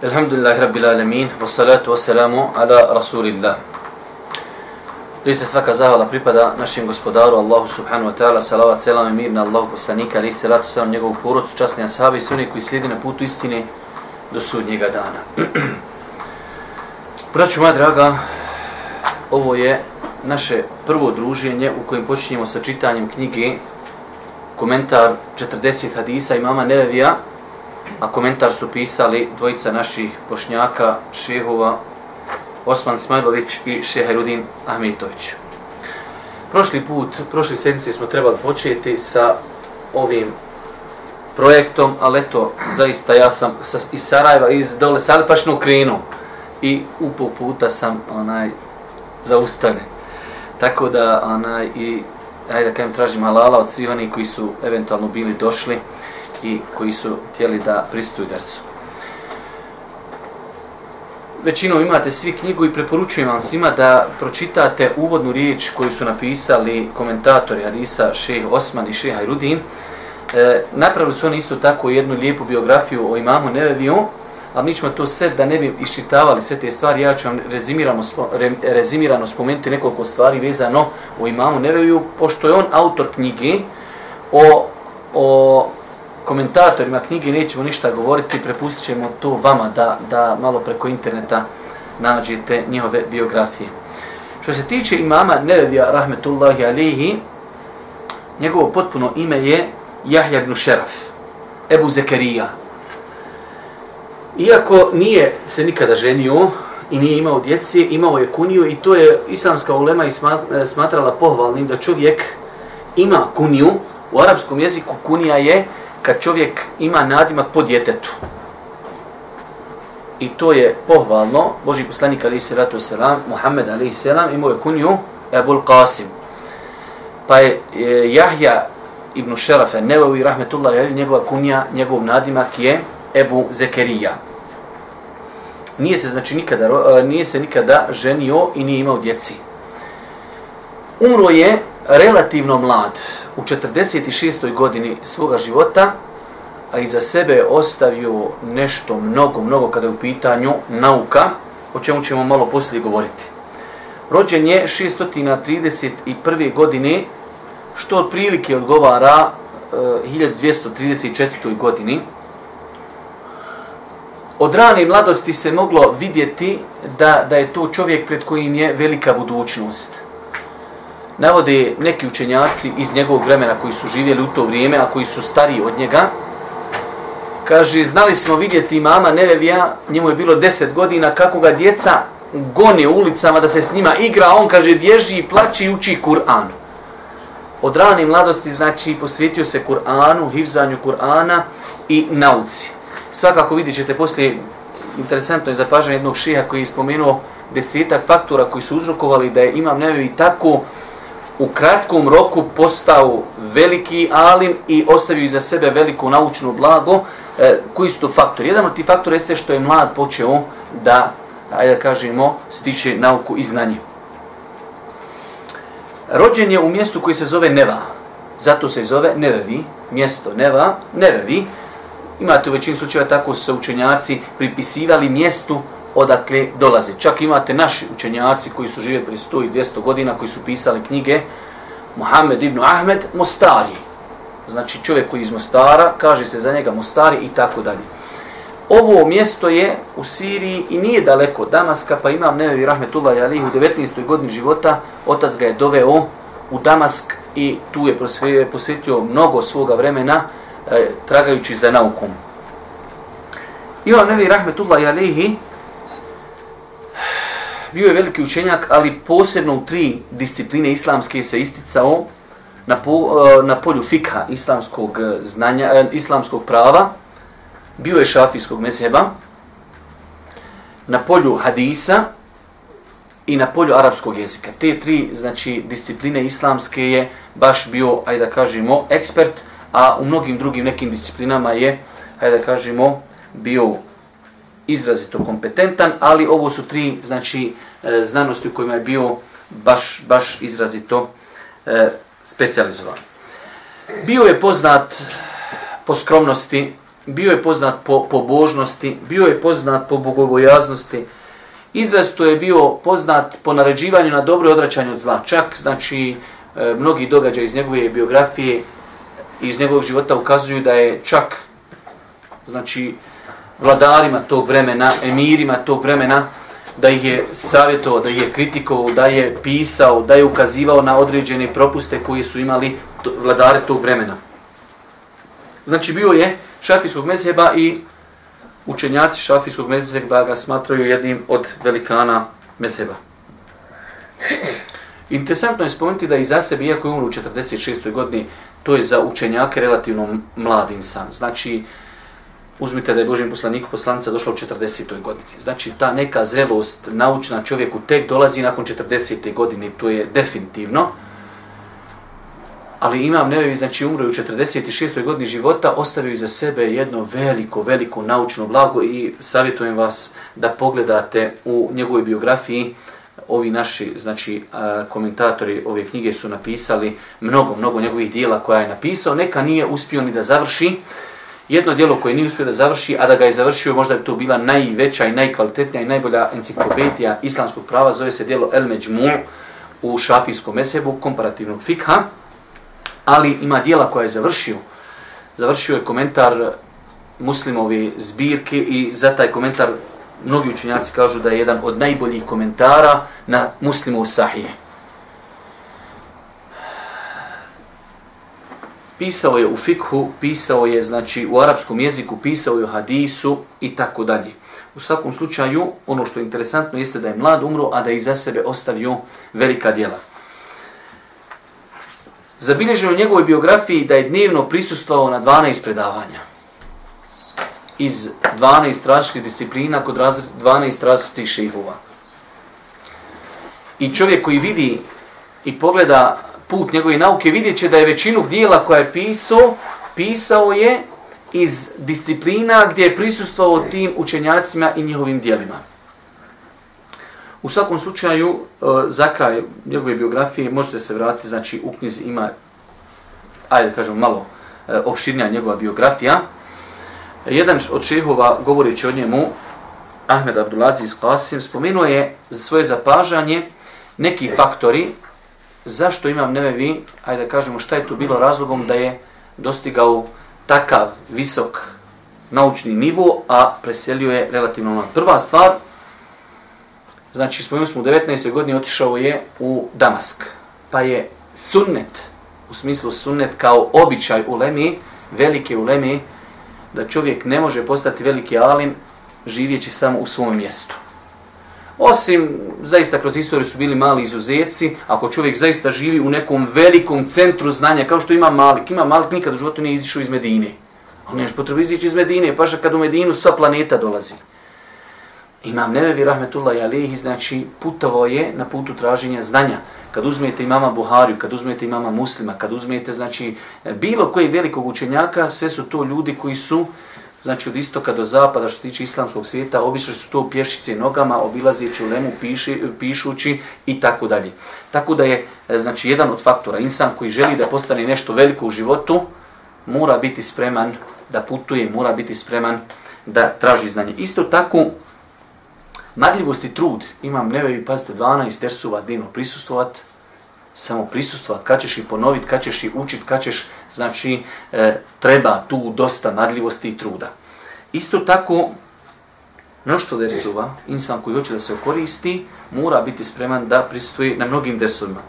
Elhamdulillah, rabbil alemin, wassalatu wassalamu ala rasulillah. Prije se svaka zahvala pripada našim gospodaru, Allahu subhanu wa ta'ala, salavat, selam i mir na Allahu poslanika, ali se ratu selam njegovu porodcu, časni ashabi i svi koji slijedi na putu istine do sudnjega dana. Braću moja draga, ovo je naše prvo druženje u kojem počinjemo sa čitanjem knjige komentar 40 hadisa imama Nevevija, a komentar su pisali dvojica naših pošnjaka, šehova, Osman Smajlović i Šeherudin Ahmetović. Prošli put, prošli sedmice smo trebali početi sa ovim projektom, ali eto, zaista ja sam sa, iz Sarajeva, iz dole Salipašnog krenu i upo puta sam onaj zaustavljen. Tako da, onaj, i, ajde da kajem, tražim halala od svih onih koji su eventualno bili došli i koji su htjeli da pristuju dersu većinom imate svi knjigu i preporučujem vam svima da pročitate uvodnu riječ koju su napisali komentatori Hadisa Šeh Osman i Šeh Hajrudin. E, napravili su oni isto tako jednu lijepu biografiju o imamu Neveviju, ali mi ćemo to sve da ne bi iščitavali sve te stvari, ja ću vam rezimirano, re, rezimirano spomenuti nekoliko stvari vezano o imamu Neveviju, pošto je on autor knjige o, o komentatorima knjige nećemo ništa govoriti, prepustit ćemo to vama da, da malo preko interneta nađete njihove biografije. Što se tiče imama Nevevija rahmetullahi alihi, njegovo potpuno ime je Jahja ibn Šeraf, Ebu Zekerija. Iako nije se nikada ženio i nije imao djece, imao je kuniju i to je islamska ulema i e, smatrala pohvalnim da čovjek ima kuniju. U arapskom jeziku kunija je kad čovjek ima nadimak po djetetu. I to je pohvalno. Boži poslanik alaihi salatu selam, Muhammed alaihi selam, imao je kunju Ebul Qasim. Pa je e, Jahja ibn Šerafe, Nevevi rahmetullah, je njegova kunja, njegov nadimak je Ebu Zekerija. Nije se znači nikada, e, nije se nikada ženio i nije imao djeci. Umro je relativno mlad, u 46. godini svoga života, a iza sebe je ostavio nešto mnogo, mnogo kada je u pitanju nauka, o čemu ćemo malo poslije govoriti. Rođen je 631. godine, što otprilike odgovara eh, 1234. godini. Od rane mladosti se moglo vidjeti da, da je to čovjek pred kojim je velika budućnost navode neki učenjaci iz njegovog vremena koji su živjeli u to vrijeme, a koji su stariji od njega. Kaže, znali smo vidjeti mama Nevevija, njemu je bilo 10 godina, kako ga djeca gone u ulicama da se s njima igra, a on kaže, bježi, plaći i uči Kur'an. Od rane mladosti, znači, posvetio se Kur'anu, hivzanju Kur'ana i nauci. Svakako vidjet ćete poslije, interesantno je zapažanje jednog šija koji je spomenuo desetak faktora koji su uzrokovali da je imam Nevevi tako u kratkom roku postao veliki alim i ostavio iza sebe veliku naučnu blago, e, koji su to faktori? Jedan od tih faktora jeste što je mlad počeo da, ajde da kažemo, stiče nauku i znanje. Rođen je u mjestu koji se zove Neva. Zato se zove Nevevi, mjesto Neva, Nevevi. Imate u većini slučajeva tako se učenjaci pripisivali mjestu odakle dolaze. Čak imate naši učenjaci koji su živjeli prije 100 i 200 godina, koji su pisali knjige, Mohamed ibn Ahmed, Mostari. Znači čovjek koji iz Mostara, kaže se za njega Mostari i tako dalje. Ovo mjesto je u Siriji i nije daleko od Damaska, pa imam Nevevi Rahmetullah Jalih u 19. godini života, otac ga je doveo u Damask i tu je posvetio mnogo svoga vremena e, tragajući za naukom. Imam Nevevi Rahmetullah Jalihi bio je veliki učenjak, ali posebno u tri discipline islamske se isticao na, po, e, na polju fikha islamskog e, znanja, e, islamskog prava, bio je šafijskog mezheba na polju hadisa i na polju arapskog jezika. Te tri, znači, discipline islamske je baš bio, ajde da kažemo, ekspert, a u mnogim drugim nekim disciplinama je, ajde da kažemo, bio izrazito kompetentan, ali ovo su tri, znači, e, znanosti u kojima je bio baš, baš izrazito e, specializovan. Bio je poznat po skromnosti, bio je poznat po pobožnosti, bio je poznat po bogovojaznosti, izrazito je bio poznat po naređivanju na dobro i odraćanju od zla. Čak, znači, e, mnogi događaj iz njegove biografije i iz njegovog života ukazuju da je čak, znači, vladarima tog vremena, emirima tog vremena, da ih je savjetovao, da ih je kritikovao, da je pisao, da je ukazivao na određene propuste koji su imali vladare tog vremena. Znači bio je šafijskog mezheba i učenjaci šafijskog mezheba ga smatraju jednim od velikana mezheba. Interesantno je spomenuti da i za sebe, iako je umro u 46. godini, to je za učenjake relativno mlad insan. Znači, uzmite da je Božim poslaniku poslanica došla u 40. godini. Znači, ta neka zrelost naučna čovjeku tek dolazi nakon 40. godine, to je definitivno. Ali imam nevevi, znači umro u 46. godini života, ostavio za sebe jedno veliko, veliko naučno blago i savjetujem vas da pogledate u njegovoj biografiji ovi naši znači komentatori ove knjige su napisali mnogo mnogo njegovih dijela koja je napisao neka nije uspio ni da završi jedno djelo koje nije uspio da završi, a da ga je završio, možda bi to bila najveća i najkvalitetnija i najbolja enciklopedija islamskog prava, zove se djelo El Međmu u šafijskom mesebu, komparativnog fikha, ali ima dijela koja je završio. Završio je komentar muslimovi zbirke i za taj komentar mnogi učenjaci kažu da je jedan od najboljih komentara na muslimov sahije. Pisao je u fikhu, pisao je znači u arapskom jeziku, pisao je u hadisu i tako dalje. U svakom slučaju, ono što je interesantno jeste da je mlad umro, a da je iza sebe ostavio velika djela. Zabilježeno u njegovoj biografiji da je dnevno prisustvao na 12 predavanja iz 12 različitih disciplina kod 12 različitih šehova. I čovjek koji vidi i pogleda put njegove nauke, vidjet će da je većinu dijela koja je pisao, pisao je iz disciplina gdje je prisustvao tim učenjacima i njihovim dijelima. U svakom slučaju, e, za kraj njegove biografije možete se vratiti, znači u knjizi ima, ajde kažem malo, e, opširnija njegova biografija. Jedan od šehova, govoreći o njemu, Ahmed Abdulaziz Qasim, spomenuo je za svoje zapažanje neki faktori zašto imam nevevi, ajde da kažemo šta je tu bilo razlogom da je dostigao takav visok naučni nivo, a preselio je relativno mlad. prva stvar. Znači, spomenuli smo u 19. godini otišao je u Damask, pa je sunnet, u smislu sunnet kao običaj u Lemi, velike u Lemi, da čovjek ne može postati veliki alim živjeći samo u svom mjestu. Osim, zaista kroz istoriju su bili mali izuzeci, ako čovjek zaista živi u nekom velikom centru znanja, kao što ima Malik, ima Malik nikad u životu nije izišao iz Medine. On nemaš potrebu izići iz Medine, paša kad u Medinu sa planeta dolazi. Imam Nevevi Rahmetullah Alihi, znači putovao je na putu traženja znanja. Kad uzmete imama Buhariju, kad uzmete imama Muslima, kad uzmete znači bilo koji velikog učenjaka, sve su to ljudi koji su znači od istoka do zapada što se tiče islamskog svijeta, obično su to pješice nogama, obilazeći u lemu, piši, pišući i tako dalje. Tako da je, e, znači, jedan od faktora, insan koji želi da postane nešto veliko u životu, mora biti spreman da putuje, mora biti spreman da traži znanje. Isto tako, marljivost i trud, imam nevevi, pazite, 12 tersuva dnevno prisustovati, samo prisustvovati, kad ćeš i ponovit, kad ćeš i učit, kad ćeš, znači, e, treba tu dosta nadljivosti i truda. Isto tako, mnošto desova, insan koji hoće da se koristi, mora biti spreman da pristuje na mnogim desovima.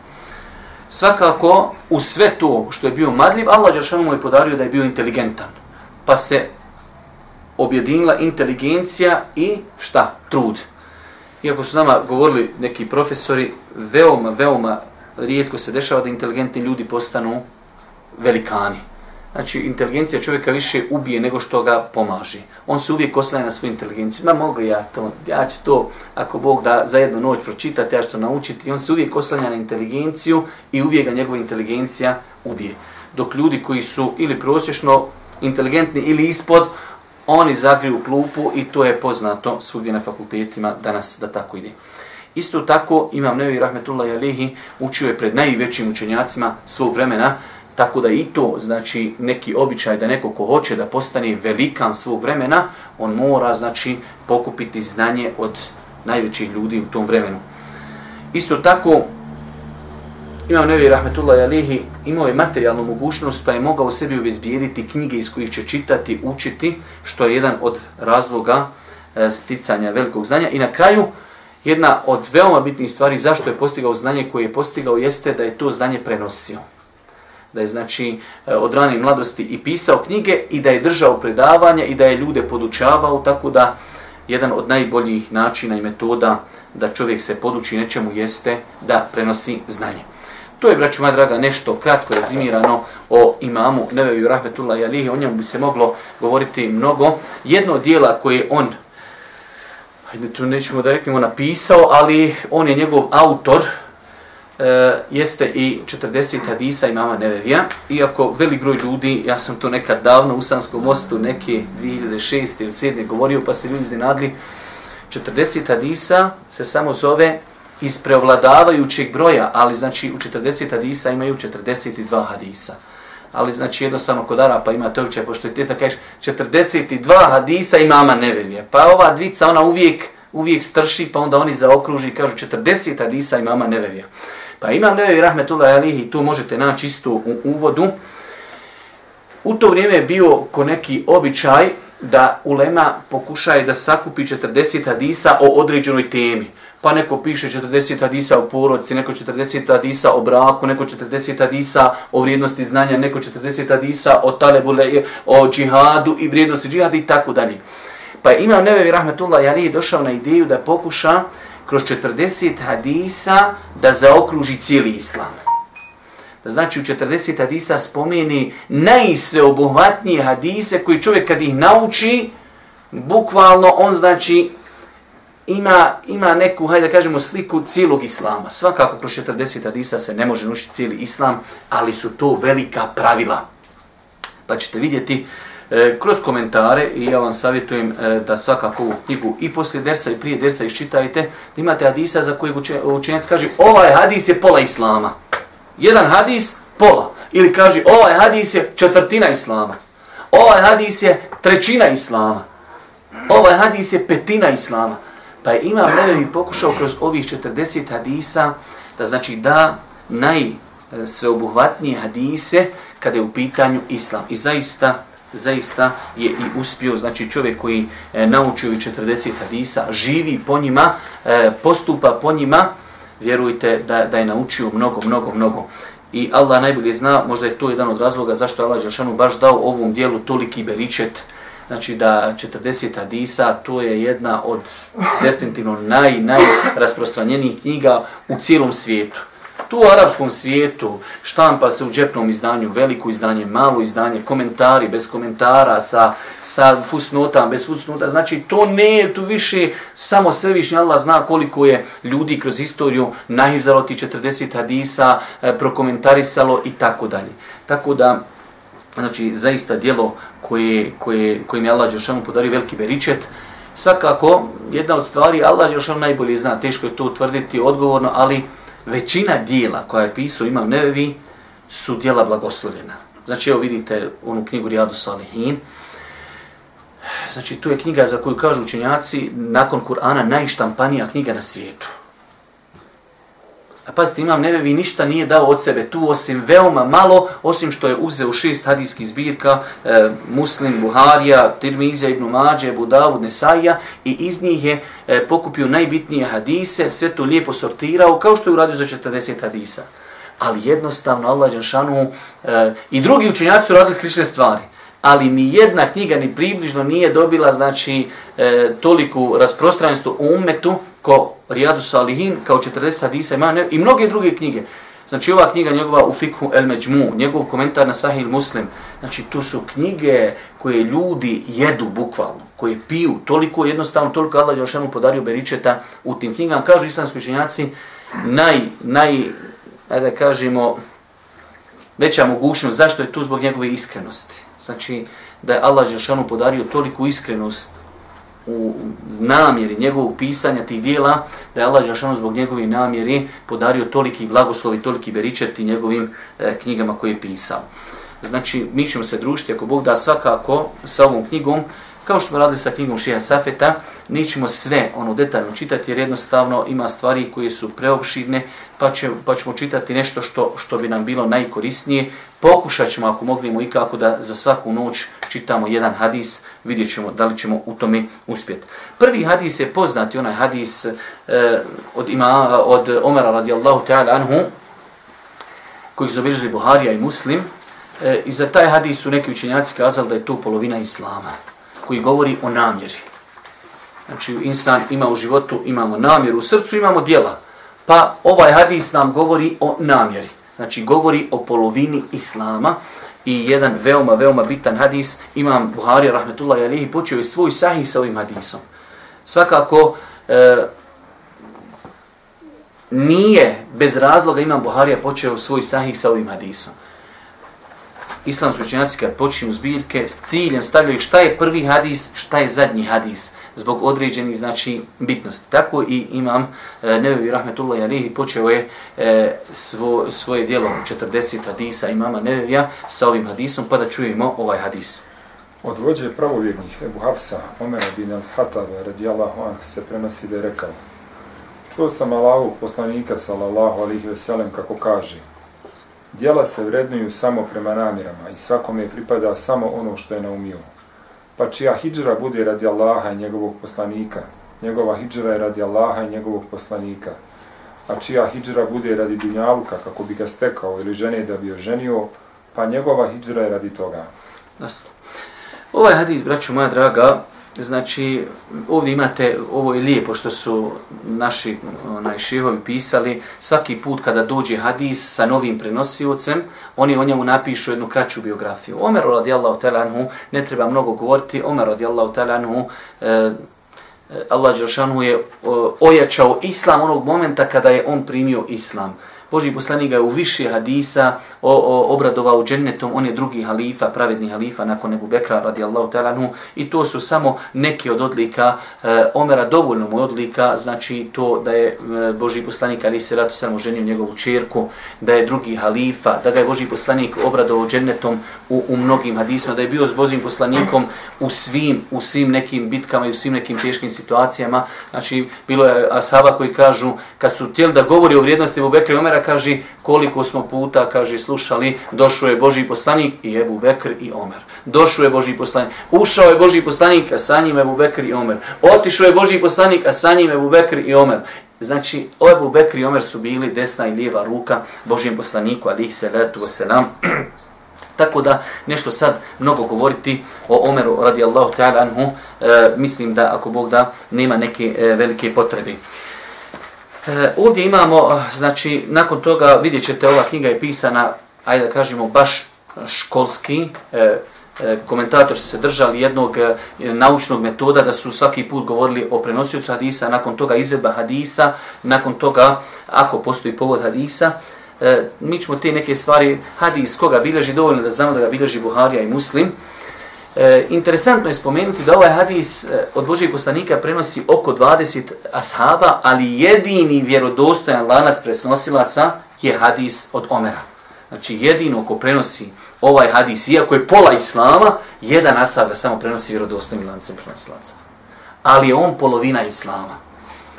Svakako, u sve to što je bio madljiv, Allah Đaršanu mu je podario da je bio inteligentan. Pa se objedinila inteligencija i šta? Trud. Iako su nama govorili neki profesori, veoma, veoma rijetko se dešava da inteligentni ljudi postanu velikani. Znači, inteligencija čovjeka više ubije nego što ga pomaže. On se uvijek oslanja na svoju inteligenciju. Ma mogu ja to, ja ću to, ako Bog da za jednu noć pročitati, ja ću to naučiti. I on se uvijek oslanja na inteligenciju i uvijek ga njegova inteligencija ubije. Dok ljudi koji su ili prosječno inteligentni ili ispod, oni zagriju klupu i to je poznato svugdje na fakultetima danas da tako ide. Isto tako, Imam Nevi Rahmetullah Jalehi učio je pred najvećim učenjacima svog vremena, tako da i to, znači, neki običaj da neko ko hoće da postane velikan svog vremena, on mora, znači, pokupiti znanje od najvećih ljudi u tom vremenu. Isto tako, Imam Nevi Rahmetullah Jalehi imao je materijalnu mogućnost pa je mogao sebi obezbijediti knjige iz kojih će čitati, učiti, što je jedan od razloga e, sticanja velikog znanja. I na kraju, jedna od veoma bitnih stvari zašto je postigao znanje koje je postigao jeste da je to znanje prenosio. Da je znači e, od rane mladosti i pisao knjige i da je držao predavanja i da je ljude podučavao, tako da jedan od najboljih načina i metoda da čovjek se poduči nečemu jeste da prenosi znanje. To je, braću moja draga, nešto kratko rezimirano o imamu Neveju Rahmetullah i Alihi. O njemu bi se moglo govoriti mnogo. Jedno dijela koje on, hajde tu nećemo da reknemo napisao, ali on je njegov autor, e, jeste i 40 hadisa imama Nevevija, Iako velik broj ljudi, ja sam to nekad davno u Sanskom mostu, neke 2006. ili 2007. govorio, pa se ljudi iznenadli, 40 hadisa se samo zove iz preovladavajućeg broja, ali znači u 40 hadisa imaju 42 hadisa. Ali znači jednostavno kod Arapa imate običaj, pošto je testa kažeš 42 hadisa imama nevevije. Pa ova dvica ona uvijek, uvijek strši, pa onda oni zaokruži i kažu 40 hadisa imama nevevija. Pa imam nevevi rahmetullah alihi, tu možete naći isto u uvodu. U to vrijeme je bio ko neki običaj da ulema pokušaje da sakupi 40 hadisa o određenoj temi pa neko piše 40 hadisa o porodci, neko 40 hadisa o braku, neko 40 hadisa o vrijednosti znanja, neko 40 hadisa o talebule, o džihadu i vrijednosti džihada i tako dalje. Pa imam Nevevi Rahmetullah Jali došao na ideju da pokuša kroz 40 hadisa da zaokruži cijeli islam. Da znači u 40 hadisa spomeni najsveobuhvatnije hadise koji čovjek kad ih nauči, bukvalno on znači ima, ima neku, hajde da kažemo, sliku cijelog islama. Svakako kroz 40 hadisa se ne može nušiti cijeli islam, ali su to velika pravila. Pa ćete vidjeti e, kroz komentare i ja vam savjetujem e, da svakako ovu knjigu i poslije dersa i prije dersa iščitajte, da imate hadisa za kojeg učenjac kaže ovaj hadis je pola islama. Jedan hadis, pola. Ili kaže ovaj hadis je četvrtina islama. Ovaj hadis je trećina islama. Ovaj hadis je petina islama. Pa je Imam Nevevi pokušao kroz ovih 40 hadisa da znači da najsveobuhvatnije hadise kada je u pitanju islam. I zaista zaista je i uspio, znači čovjek koji e, naučio ovih 40 hadisa, živi po njima, e, postupa po njima, vjerujte da, da je naučio mnogo, mnogo, mnogo. I Allah najbolje zna, možda je to jedan od razloga zašto je Allah Žešanu baš dao ovom dijelu toliki beričet, znači da 40 hadisa, to je jedna od definitivno naj, najrasprostranjenijih knjiga u cijelom svijetu. Tu u arapskom svijetu štampa se u džepnom izdanju, veliko izdanje, malo izdanje, komentari bez komentara, sa, sa fusnotama, bez fusnota. Znači to ne je tu više, samo svevišnji Allah zna koliko je ljudi kroz istoriju nahivzalo ti 40 hadisa, e, prokomentarisalo i tako dalje. Tako da, znači zaista djelo koje, koje, kojim je Allah Đelšanu podario veliki beričet. Svakako, jedna od stvari, Allah Đelšanu najbolje zna, teško je to utvrditi odgovorno, ali većina dijela koja je pisao Imam Nevevi su dijela blagoslovljena. Znači, evo vidite onu knjigu Rijadu Salihin. Znači, tu je knjiga za koju kažu učenjaci, nakon Kur'ana, najštampanija knjiga na svijetu. A pazite, imam nevevi ništa nije dao od sebe tu, osim veoma malo, osim što je uzeo šest hadijskih zbirka, e, Muslim, Buharija, Tirmizija, Ibn Mađe, Budavud, Nesaija, i iz njih je e, pokupio najbitnije hadise, sve to lijepo sortirao, kao što je uradio za 40 hadisa. Ali jednostavno, Allah Đanšanu e, i drugi učenjaci su radili slične stvari ali ni jedna knjiga ni približno nije dobila znači e, toliku rasprostranjenost u umetu ko Rijadu Salihin, kao 40 hadisa ima i mnoge druge knjige. Znači ova knjiga njegova u Fikhu El Međmu, njegov komentar na Sahih Muslim, znači tu su knjige koje ljudi jedu bukvalno, koje piju, toliko jednostavno, toliko Allah Đelšanu podario beričeta u tim knjigama. Kažu islamski učenjaci, naj, naj, da kažemo, veća mogućnost, zašto je tu zbog njegove iskrenosti. Znači, da je Allah Žešanu podario toliku iskrenost u namjeri njegovog pisanja tih dijela, da je Allah Žešanu zbog njegovih namjeri podario toliki blagoslovi, toliki beričeti njegovim e, knjigama koje je pisao. Znači, mi ćemo se družiti, ako Bog da svakako sa ovom knjigom, kao što smo radili sa knjigom Šija Safeta, nećemo sve ono detaljno čitati jer jednostavno ima stvari koje su preopširne, pa, će, pa ćemo čitati nešto što, što bi nam bilo najkorisnije. Pokušat ćemo ako mognemo i kako da za svaku noć čitamo jedan hadis, vidjet ćemo da li ćemo u tome uspjeti. Prvi hadis je poznati, onaj hadis e, od, ima, od Omera radijallahu ta'ala anhu, koji su obilježili Buharija i Muslim, e, i za taj hadis su neki učenjaci kazali da je to polovina Islama koji govori o namjeri. Znači, insan ima u životu, imamo namjeru u srcu, imamo dijela. Pa ovaj hadis nam govori o namjeri. Znači, govori o polovini Islama i jedan veoma, veoma bitan hadis, imam Buhari, rahmetullahi alihi, počeo je svoj sahih sa ovim hadisom. Svakako, e, nije bez razloga imam Buharija počeo svoj sahih sa ovim hadisom. Islamski učenjaci kad počinju zbirke s ciljem stavljaju šta je prvi hadis, šta je zadnji hadis zbog određenih znači bitnosti. Tako i imam e, Nevevi Rahmetullah Jarihi počeo je e, svo, svoje dijelo 40 hadisa imama Nevevija sa ovim hadisom pa da čujemo ovaj hadis. Od vođe pravovjernih Ebu Hafsa, Omer bin al-Hataba radijallahu anh se prenosi da je rekao Čuo sam Allahu poslanika sallallahu alihi veselem kako kaže Dijela se vrednuju samo prema namirama i svakome pripada samo ono što je naumio. Pa čija hijđra bude radi Allaha i njegovog poslanika, njegova hijđra je radi Allaha i njegovog poslanika. A čija hijđra bude radi dunjaluka kako bi ga stekao ili žene da bi oženio, pa njegova hijđra je radi toga. Dosta. Ovaj hadis, braću moja draga, Znači, ovdje imate, ovo je lijepo što su naši onaj, šihovi pisali, svaki put kada dođe hadis sa novim prenosiocem, oni o njemu napišu jednu kraću biografiju. Omer radijallahu talanhu, ne treba mnogo govoriti, Omer radijallahu talanhu, eh, e, Allah Đelšanu je e, ojačao islam onog momenta kada je on primio islam. Boži poslanik ga je u više hadisa o, o, obradovao džennetom, on je drugi halifa, pravedni halifa nakon Ebu Bekra radijallahu talanu i to su samo neke od odlika e, Omera, dovoljno mu odlika, znači to da je eh, e, Boži poslanik ali se ratu samo ženio njegovu čerku, da je drugi halifa, da ga je Boži poslanik obradovao džennetom u, u mnogim hadisima, da je bio s Božim poslanikom u svim, u svim nekim bitkama i u svim nekim teškim situacijama. Znači, bilo je ashaba koji kažu, kad su htjeli da govori o vrijednosti Ebu Bekra i Omera, kaže koliko smo puta kaže slušali došao je Boži poslanik i Ebu Bekr i Omer. Došao je Boži poslanik, ušao je Boži poslanik a sa njim Ebu Bekr i Omer. Otišao je Boži poslanik a sa njim Ebu Bekr i Omer. Znači, Ebu Bekr i Omer su bili desna i lijeva ruka Božijem poslaniku, ali ih se letu se nam. Tako da nešto sad mnogo govoriti o Omeru radijallahu ta'ala anhu, e, mislim da ako Bog da nema neke e, velike potrebe. E, ovdje imamo, e, znači, nakon toga vidjet ćete, ova knjiga je pisana, ajde da kažemo, baš školski, e, e komentator se držali jednog e, naučnog metoda da su svaki put govorili o prenosiocu hadisa, nakon toga izvedba hadisa, nakon toga, ako postoji povod hadisa, e, mi ćemo te neke stvari, hadis koga bilježi, dovoljno da znamo da ga bilježi Buharija i Muslim, E, interesantno je spomenuti da ovaj hadis e, od Božijeg poslanika prenosi oko 20 ashaba, ali jedini vjerodostojan lanac presnosilaca je hadis od Omera. Znači jedino ko prenosi ovaj hadis, iako je pola islama, jedan ashab ga samo prenosi vjerodostojnim lancem prenosilaca. Ali je on polovina islama.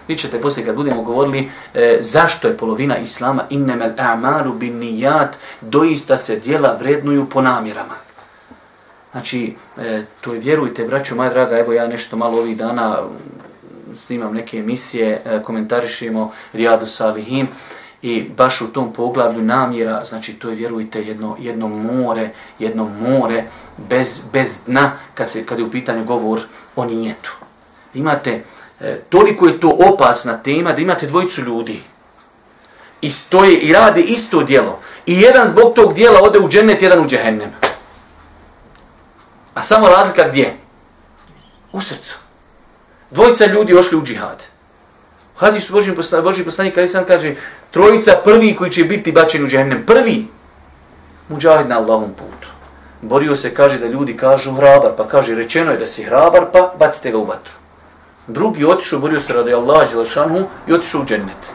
Vi ćete poslije kad budemo govorili e, zašto je polovina islama innemel a'maru bin nijat, doista se dijela vrednuju po namjerama. Znači, e, to je, vjerujte, braćo moja draga, evo ja nešto malo ovih dana mm, snimam neke emisije, e, komentarišemo Rijadu Salihim i baš u tom poglavlju namjera, znači to je, vjerujte, jedno, jedno more, jedno more bez, bez dna kad, se, kad je u pitanju govor o nijetu. Imate, e, toliko je to opasna tema da imate dvojicu ljudi i stoje i rade isto djelo. I jedan zbog tog djela ode u džennet, jedan u džehennem. A samo razlika gdje? U srcu. Dvojica ljudi ošli u džihad. Hadisu Boži poslanik, Božji poslanik, Ali sam kaže, trojica prvi koji će biti bačeni u džehennem. Prvi. Muđahid na Allahom putu. Borio se, kaže da ljudi kažu hrabar, pa kaže rečeno je da si hrabar, pa bacite ga u vatru. Drugi otišao, borio se radi Allah, Đelešanhu, i otišao u džennet.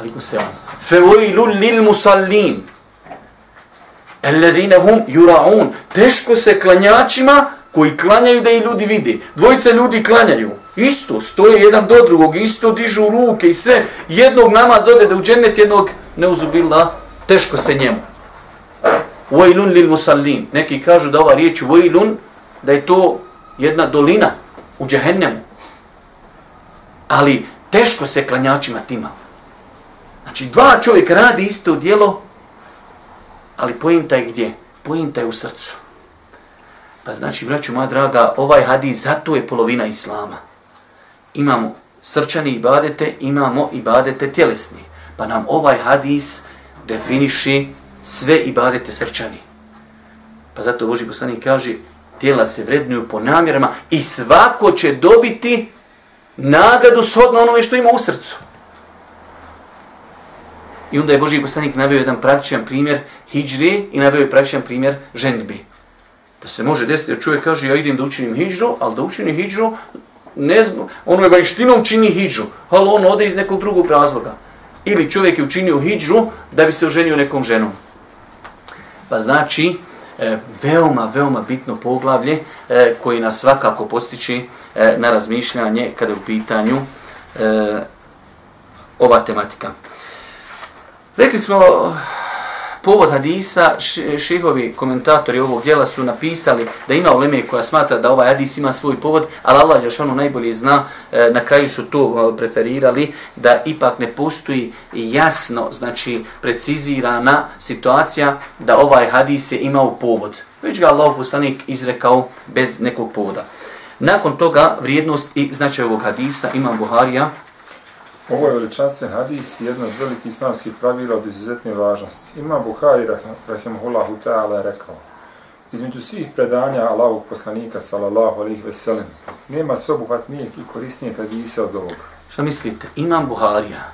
Alikum se on. Fevojlu lil musallin. Alladine hum yura'un. Teško se klanjačima koji klanjaju da i ljudi vidi. Dvojica ljudi klanjaju. Isto, stoje jedan do drugog, isto dižu ruke i sve. Jednog namaz ode da u džennet, jednog ne uzubila, teško se njemu. Vajlun lil musallin. Neki kažu da ova riječ vajlun, da je to jedna dolina u džehennemu. Ali teško se klanjačima tima. Znači, dva čovjeka radi isto djelo, ali pojenta je gdje? Pojenta je u srcu. Pa znači, braću moja draga, ovaj hadis zato je polovina islama. Imamo srčani ibadete, imamo ibadete tjelesni. Pa nam ovaj hadis definiši sve ibadete srčani. Pa zato Boži poslanik kaže, tijela se vrednuju po namjerama i svako će dobiti nagradu shodno onome što ima u srcu. I onda je Boži poslanik naveo jedan praktičan primjer hijđre i naveo je praktičan primjer žendbi. Da se može desiti da čovjek kaže ja idem da učinim hijđru, ali da učinim hijđru, ne znam, ono je vanjštinom čini hijđru, ali on ode iz nekog drugog razloga. Ili čovjek je učinio hijđru da bi se oženio nekom ženom. Pa znači, e, veoma, veoma bitno poglavlje e, koji nas svakako postiče e, na razmišljanje kada je u pitanju e, ova tematika. Rekli smo, povod hadisa, šehovi komentatori ovog djela su napisali da ima uleme koja smatra da ovaj hadis ima svoj povod, ali Allah još ono najbolje zna, e, na kraju su to e, preferirali, da ipak ne postoji jasno, znači precizirana situacija da ovaj hadis je imao povod. Već ga Allah poslanik izrekao bez nekog povoda. Nakon toga vrijednost i značaj ovog hadisa ima Buharija Ovo je veličanstven hadis i jedno od velikih islamskih pravila od izuzetne važnosti. Ima Buhari, rahimahullahu ta'ala, rekao, između svih predanja Allahog poslanika, salallahu alaihi veselim, nema sveobuhvatnijeg i korisnijeg hadisa od ovoga. Šta mislite? Imam Buharija,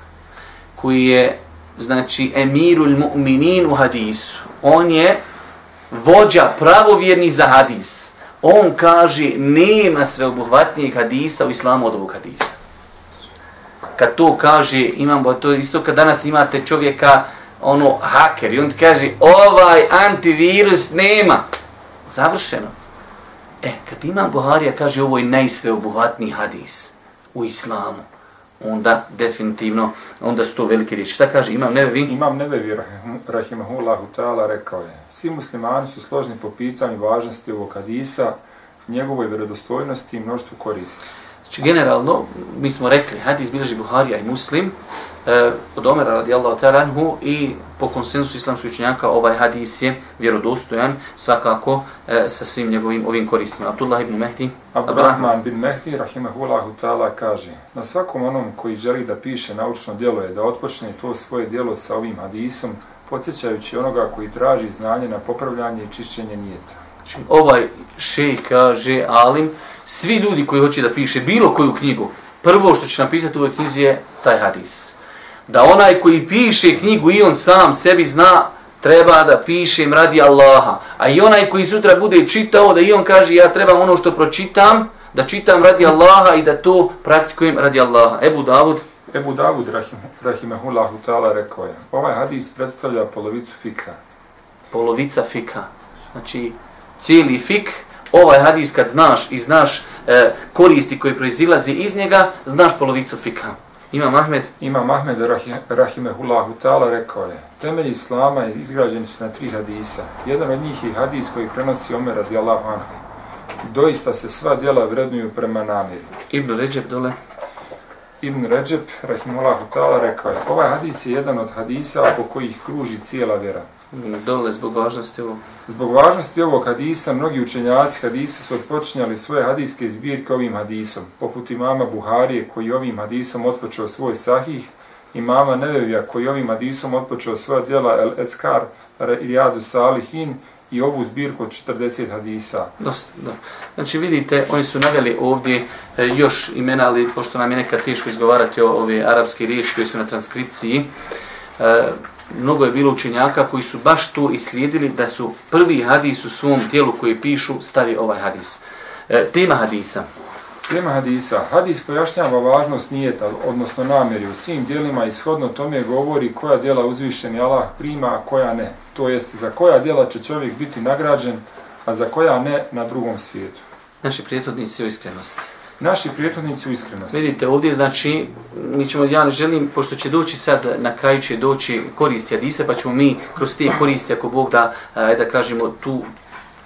koji je, znači, emirul mu'minin u hadisu. On je vođa pravovjerni za hadis. On kaže, nema sveobuhvatnijeg hadisa u islamu od ovog hadisa kad to kaže, imam, to isto kad danas imate čovjeka, ono, haker, i on ti kaže, ovaj antivirus nema. Završeno. E, kad imam Buharija, kaže, ovo je najsveobuhvatniji hadis u islamu, onda definitivno, onda su to velike riječi. Šta kaže, imam nevevi? Imam nevevi, rahimahullahu ta'ala, rekao je, svi muslimani su složni po pitanju važnosti ovog hadisa, njegovoj vjerodostojnosti i mnoštvu koristi. Znači, generalno, mi smo rekli, hadis bilježi Buharija i Muslim, e, od Omera radijallahu taranhu i po konsensu islamskih učenjaka ovaj hadis je vjerodostojan svakako e, sa svim njegovim ovim koristima. Abdullah ibn Mehdi. Abdurrahman bin Mehdi, rahimahullahu ta'ala, kaže na svakom onom koji želi da piše naučno djelo je da otpočne to svoje djelo sa ovim hadisom, podsjećajući onoga koji traži znanje na popravljanje i čišćenje nijeta. Znači, ovaj šej kaže, alim, svi ljudi koji hoće da piše bilo koju knjigu, prvo što će napisati u ovoj knjizi je taj hadis. Da onaj koji piše knjigu i on sam sebi zna, treba da pišem radi Allaha. A i onaj koji sutra bude čitao, da i on kaže ja trebam ono što pročitam, da čitam radi Allaha i da to praktikujem radi Allaha. Ebu Davud. Ebu Davud, rahim, rahimahullahu ta'ala, rekao je, ovaj hadis predstavlja polovicu fika. Polovica fika. Znači, cijeli fik, ovaj hadis kad znaš i znaš e, koristi koji proizilazi iz njega, znaš polovicu fika. Ima Mahmed? Ima Mahmed, rahimehullahu ta'ala, rekao je, temelji Islama izgrađeni su na tri hadisa. Jedan od njih je hadis koji prenosi Omer radijallahu anhu. Doista se sva djela vrednuju prema namjeri. Ibn Ređeb dole. Ibn Ređeb, rahimehullahu ta'ala, rekao je, ovaj hadis je jedan od hadisa po kojih kruži cijela vjera. Dole, zbog važnosti ovog. Zbog važnosti ovog hadisa, mnogi učenjaci hadisa su odpočinjali svoje hadiske zbirke ovim hadisom, poput imama Buharije, koji ovim hadisom otpočeo svoj sahih, imama Nevevija koji ovim hadisom odpočeo svoja djela El Eskar, Rijadu Salihin i ovu zbirku od 40 hadisa. Dosta, da. Znači vidite, oni su naveli ovdje e, još imena, ali pošto nam je nekad teško izgovarati o ove arapske riječi koje su na transkripciji, e, mnogo je bilo učenjaka koji su baš to islijedili da su prvi hadis u svom dijelu koji pišu stavi ovaj hadis. E, tema hadisa. Tema hadisa. Hadis pojašnjava važnost nijeta, odnosno namjeri u svim dijelima i shodno tome govori koja dijela uzvišeni Allah prima, a koja ne. To jest za koja dijela će čovjek biti nagrađen, a za koja ne na drugom svijetu. Naši prijetodnici o iskrenosti. Naši prijetodnici u iskrenosti. Vidite, ovdje znači, mi ćemo, ja ne želim, pošto će doći sad, na kraju će doći koristi hadisa, pa ćemo mi kroz te koristi, ako Bog da, e, da kažemo, tu,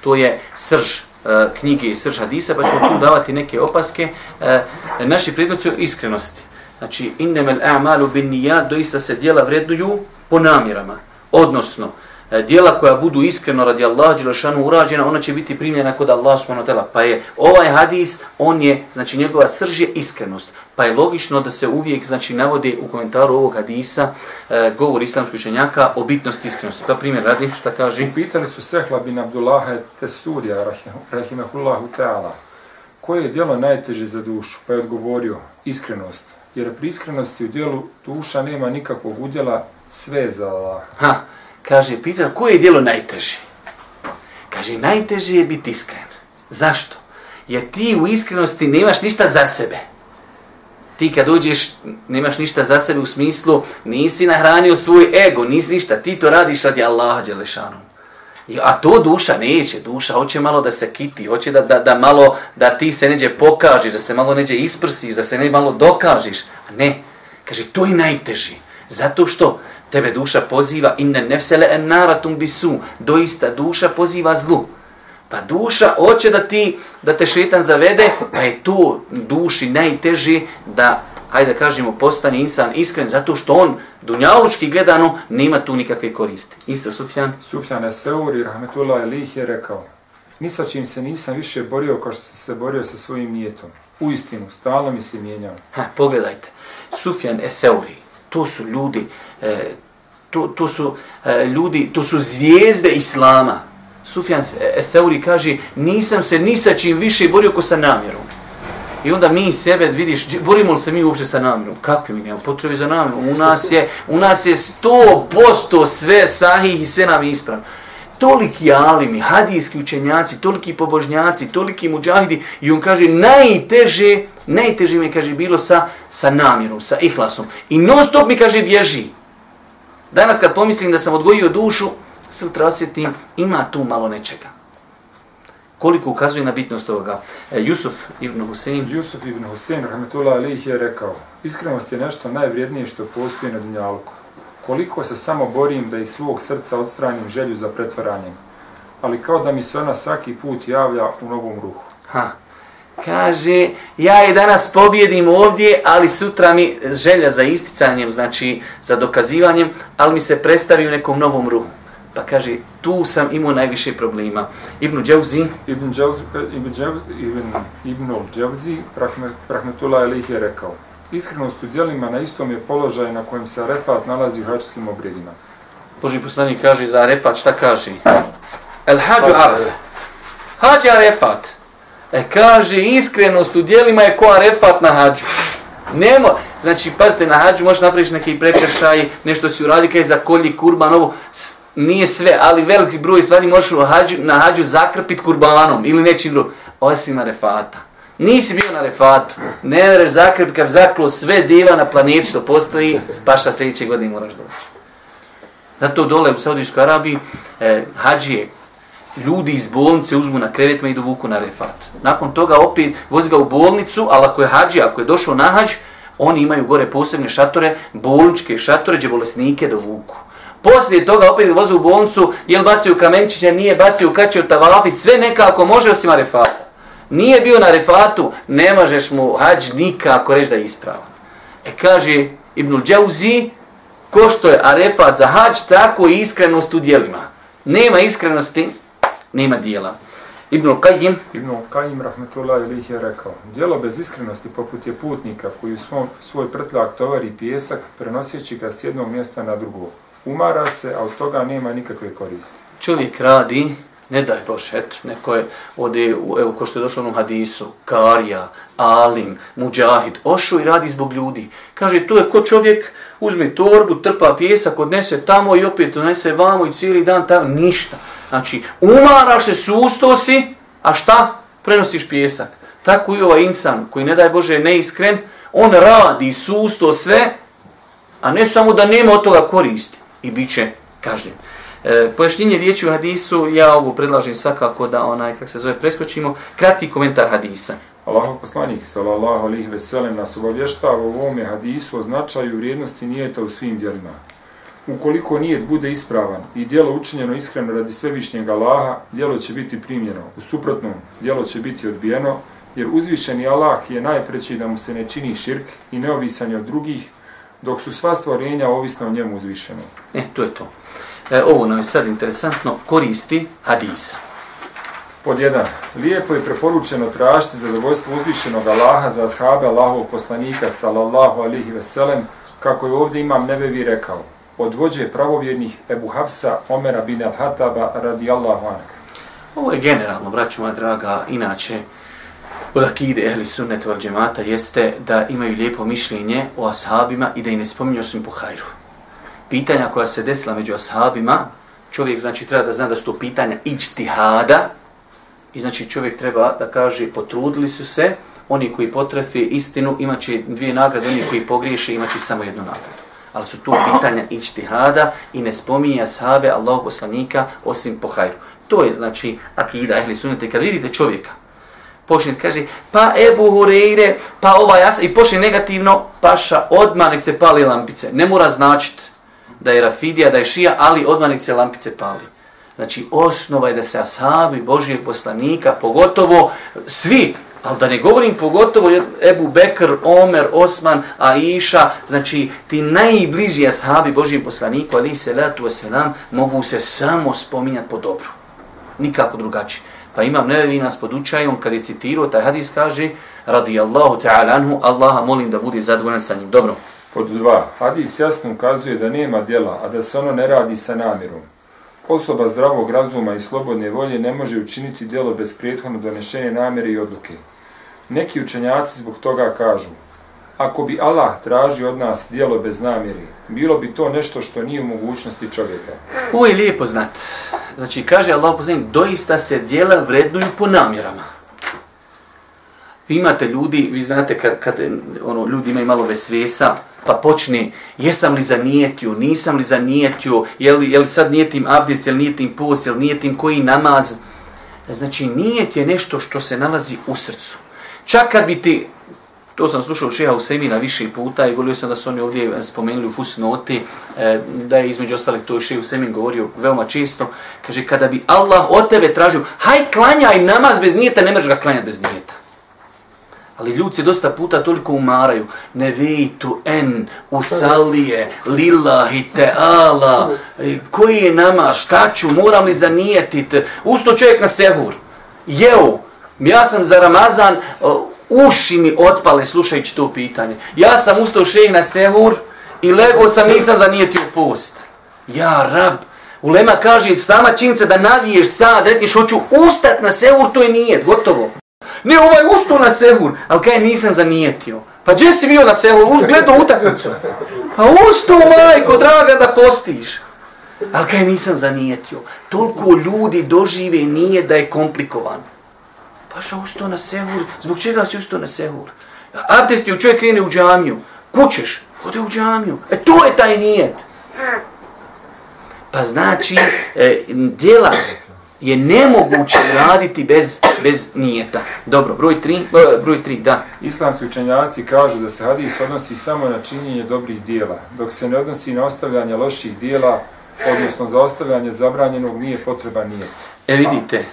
to je srž E, knjige i srž hadisa, pa ćemo tu davati neke opaske. E, naši u iskrenosti. Znači, innemel a'malu bin nijad, doista se dijela vrednuju po namjerama. Odnosno, dijela koja budu iskreno radi Allaha dželešanu urađena, ona će biti primljena kod Allaha subhanahu wa Pa je ovaj hadis, on je, znači njegova srž je iskrenost. Pa je logično da se uvijek znači navode u komentaru ovog hadisa e, govor islamskog učenjaka o bitnosti iskrenosti. Pa primjer radi, šta kaže? Pitali su Sehla bin Abdullaha Tesurija, rahimahullahu ta'ala, koje je dijelo najteže za dušu? Pa je odgovorio, iskrenost. Jer pri iskrenosti u dijelu duša nema nikakvog udjela, sve za Allah. Ha, kaže, pita, koje je dijelo najteže? Kaže, najteže je biti iskren. Zašto? Jer ti u iskrenosti nemaš ništa za sebe. Ti kad uđeš, nemaš ništa za sebe u smislu, nisi nahranio svoj ego, nisi ništa, ti to radiš radi Allaha Đelešanu. A to duša neće, duša hoće malo da se kiti, hoće da, da, da malo, da ti se neđe pokažiš, da se malo neđe isprsiš, da se ne malo dokažiš. A ne, kaže, to je najteži. Zato što Tebe duša poziva inne nefsele en naratum bisu. Doista duša poziva zlu. Pa duša hoće da ti da te šetan zavede, pa je to duši najteži da hajde da kažemo postane insan iskren zato što on dunjalučki gledano nema tu nikakve koristi. Isto Sufjan. Sufjan je Seuri, rahmetullah Elih je rekao ni sa čim se nisam više borio kao što sam se borio sa svojim nijetom. U istinu, stalno mi se mijenjao. Ha, pogledajte. Sufjan Eseuri, to su ljudi, e, to, to su e, ljudi, to su zvijezde Islama. Sufjan Theuri kaže, nisam se ni sa čim više borio ko sa namjerom. I onda mi sebe, vidiš, borimo li se mi uopće sa namjerom? Kakve mi nemamo potrebe za namjerom? U nas je, u nas je sto posto sve sahih i sve nam ispravno. Toliki alimi, hadijski učenjaci, toliki pobožnjaci, toliki muđahidi i on kaže najteže, najteže mi kaže bilo sa, sa namjerom, sa ihlasom. I non stop mi kaže bježi. Danas kad pomislim da sam odgojio dušu, sutra osjetim, ima tu malo nečega. Koliko ukazuje na bitnost ovoga? E, Jusuf ibn Husein. Jusuf ibn Husein, rahmetullah alih, je rekao, iskrenost je nešto najvrijednije što postoji na dunjalku. Koliko se samo borim da iz svog srca odstranim želju za pretvaranjem, ali kao da mi se ona svaki put javlja u novom ruhu. Ha, kaže, ja je danas pobjedim ovdje, ali sutra mi želja za isticanjem, znači za dokazivanjem, ali mi se predstavi u nekom novom ruhu. Pa kaže, tu sam imao najviše problema. Ibn Džavzi. Ibn Džavzi, Ibn Džavzi, Ibn, Ibn Džavzi, rahmetullah Elih je rekao, iskrenost u dijelima na istom je položaj na kojem se Arefat nalazi u hačskim obredima. Boži poslanik kaže za Arefat, šta kaže? El hađu Arafa. Hađa Arefat. E kaže, iskrenost u dijelima je ko arefat na hađu. Nemo, znači, pazite, na hađu možeš napraviš neki prekršaj, nešto si uradi, kaj za kolji kurban, ovo, nije sve, ali veliki broj stvari možeš na hađu, na hađu zakrpit kurbanom ili nečim drugom, osim arefata. Nisi bio na refatu, ne vereš zakrpit, kad zaklo sve diva na planeti što postoji, paša sljedeće godine moraš doći. Zato dole u Saudijskoj Arabiji, e, hađije, ljudi iz bolnice uzmu na krevetma i dovuku na refat. Nakon toga opet vozi ga u bolnicu, ali ako je hađi, ako je došao na hađ, oni imaju gore posebne šatore, bolničke šatore, gdje bolesnike dovuku. Poslije toga opet vozi u bolnicu, jel bacio kamenčića, nije bacio kače u tavafi, sve nekako može osim arefata. Nije bio na refatu, ne možeš mu hađ nikako reći da je ispravan. E kaže Ibnul Džauzi, ko što je arefat za hađ, tako i iskrenost u dijelima. Nema iskrenosti, nema dijela. Ibn Qayyim, Ibn Kajim Rahmetullah ilih je rekao, dijelo bez iskrenosti poput je putnika koji u svom, svoj prtljak tovari pijesak, prenosjeći ga s jednog mjesta na drugo. Umara se, a od toga nema nikakve koristi. čovjek radi, ne daj Bože, eto, neko je ode, evo, ko što je došlo u hadisu, Karija, Alim, Mujahid, ošo i radi zbog ljudi. Kaže, to je ko čovjek, uzme torbu, trpa pjesak, odnese tamo i opet odnese vamo i cijeli dan tamo, ništa. Znači, umaraš se, susto si, a šta? Prenosiš pjesak. Tako i ovaj insan, koji ne daj Bože neiskren, on radi susto sve, a ne samo da nema od toga koristi i bit će kažnjen. E, pojašnjenje riječi u hadisu, ja ovo predlažem svakako da onaj, kako se zove, preskočimo, kratki komentar hadisa. Allahov poslanik sallallahu alejhi ve sellem nas obavještava u ovome hadisu o značaju vrijednosti nijeta u svim djelima. Ukoliko nijet bude ispravan i djelo učinjeno iskreno radi svevišnjeg Allaha, djelo će biti primljeno. U suprotnom, djelo će biti odbijeno, jer uzvišeni Allah je najpreći da mu se ne čini širk i neovisan je od drugih, dok su sva stvorenja ovisna o njemu uzvišeno. E, to je to. E, ovo nam je sad interesantno, koristi hadisa. Pod jedan, lijepo je preporučeno tražiti zadovoljstvo uzvišenog Allaha za ashabe Allahovog poslanika sallallahu alihi veselem, kako je ovdje imam nebevi rekao, od vođe pravovjernih Ebu Hafsa Omera bin al-Hataba radijallahu anka. Ovo je generalno, braću moja draga, inače, od akide ehli sunnet wal džemata jeste da imaju lijepo mišljenje o ashabima i da i ne spominju osim po hajru. Pitanja koja se desila među ashabima, čovjek znači treba da zna da su to pitanja ičtihada i znači čovjek treba da kaže potrudili su se, oni koji potrefe istinu imaće dvije nagrade, oni koji pogriješe imaće samo jednu nagradu. Ali su to pitanja ičtihada i ne spominje ashabe Allahog poslanika osim po hajru. To je znači akida ehli sunnete. Kad vidite čovjeka, počne kaže, pa Ebu Hureyre, pa ova jasa, i počne negativno, paša, odmah nek se pali lampice. Ne mora značiti da je Rafidija, da je Šija, ali odmah nek se lampice pali. Znači, osnova je da se ashabi Božijeg poslanika, pogotovo svi, ali da ne govorim pogotovo Ebu Bekr, Omer, Osman, Aisha, znači ti najbliži ashabi Božijem poslaniku, ali se letu wasalam, mogu se samo spominjati po dobru. Nikako drugačije. Pa imam nevi nas podučaj, on kad je citirao taj hadis kaže radijallahu ta'ala anhu, Allaha molim da bude zadovoljan sa njim. Dobro. Pod dva, hadis jasno ukazuje da nema djela, a da se ono ne radi sa namjerom. Osoba zdravog razuma i slobodne volje ne može učiniti djelo bez prethodno donešenja namjere i odluke. Neki učenjaci zbog toga kažu, ako bi Allah tražio od nas djelo bez namjere, bilo bi to nešto što nije u mogućnosti čovjeka. Ovo je lijepo znat. Znači, kaže Allah poslanik, doista se djela vrednuju po namjerama. Vi imate ljudi, vi znate kad, kad ono, ljudi imaju malo vesvesa, pa počne, jesam li zanijetio, nisam li zanijetio, je li, je li sad nijetim abdest, je li nijetim post, je li nijetim koji namaz. Znači, nijet je nešto što se nalazi u srcu. Čak kad bi ti, to sam slušao Šeha Usemina više puta i volio sam da su oni ovdje eh, spomenuli u fusnoti, eh, da je između ostalih to je u Usemin govorio veoma često, kaže kada bi Allah od tebe tražio, haj klanjaj namaz bez nijeta, ne možeš ga klanjati bez nijeta. Ali ljudi se dosta puta toliko umaraju. Ne vejtu en usalije lillahi teala. Koji je nama, šta ću, moram li zanijetit? Usto čovjek na sehur. Jeo, ja sam za Ramazan, uši mi otpale slušajući to pitanje. Ja sam ustao šejh na sehur i lego sam nisam zanijetio post. Ja, rab, Ulema kaže, sama činjenica da naviješ sad, rekneš, hoću ustat na sehur, to je nijet, gotovo. Ne, ovaj ustao na sehur, ali kaj nisam zanijetio. Pa gdje si bio na sehur? Už gledao utakmicu. Pa ustao, majko, draga, da postiš. Ali kaj nisam zanijetio. Toliko ljudi dožive nije da je komplikovan. Pa što ustao na sehur? Zbog čega si ustao na sehur? Abdest je čovjek krene u džamiju. Kućeš, ode u džamiju. E to je taj nijet. Pa znači, e, djela je nemoguće raditi bez, bez nijeta. Dobro, broj 3, broj 3, da. Islamski učenjaci kažu da se hadis odnosi samo na činjenje dobrih dijela, dok se ne odnosi na ostavljanje loših dijela, odnosno za ostavljanje zabranjenog nije potreban nijet. E vidite, e,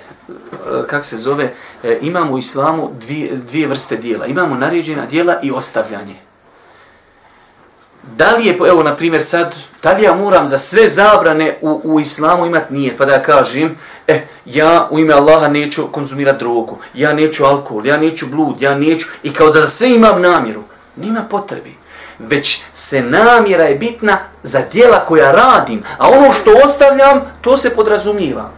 kak se zove, e, imamo u islamu dvije, dvije vrste dijela. Imamo naređena dijela i ostavljanje da li je, evo na primjer sad, da li ja moram za sve zabrane u, u islamu imati nije, pa da ja kažem, e, ja u ime Allaha neću konzumirati drogu, ja neću alkohol, ja neću blud, ja neću, i kao da za sve imam namjeru. Nima potrebi. Već se namjera je bitna za dijela koja radim, a ono što ostavljam, to se podrazumijeva.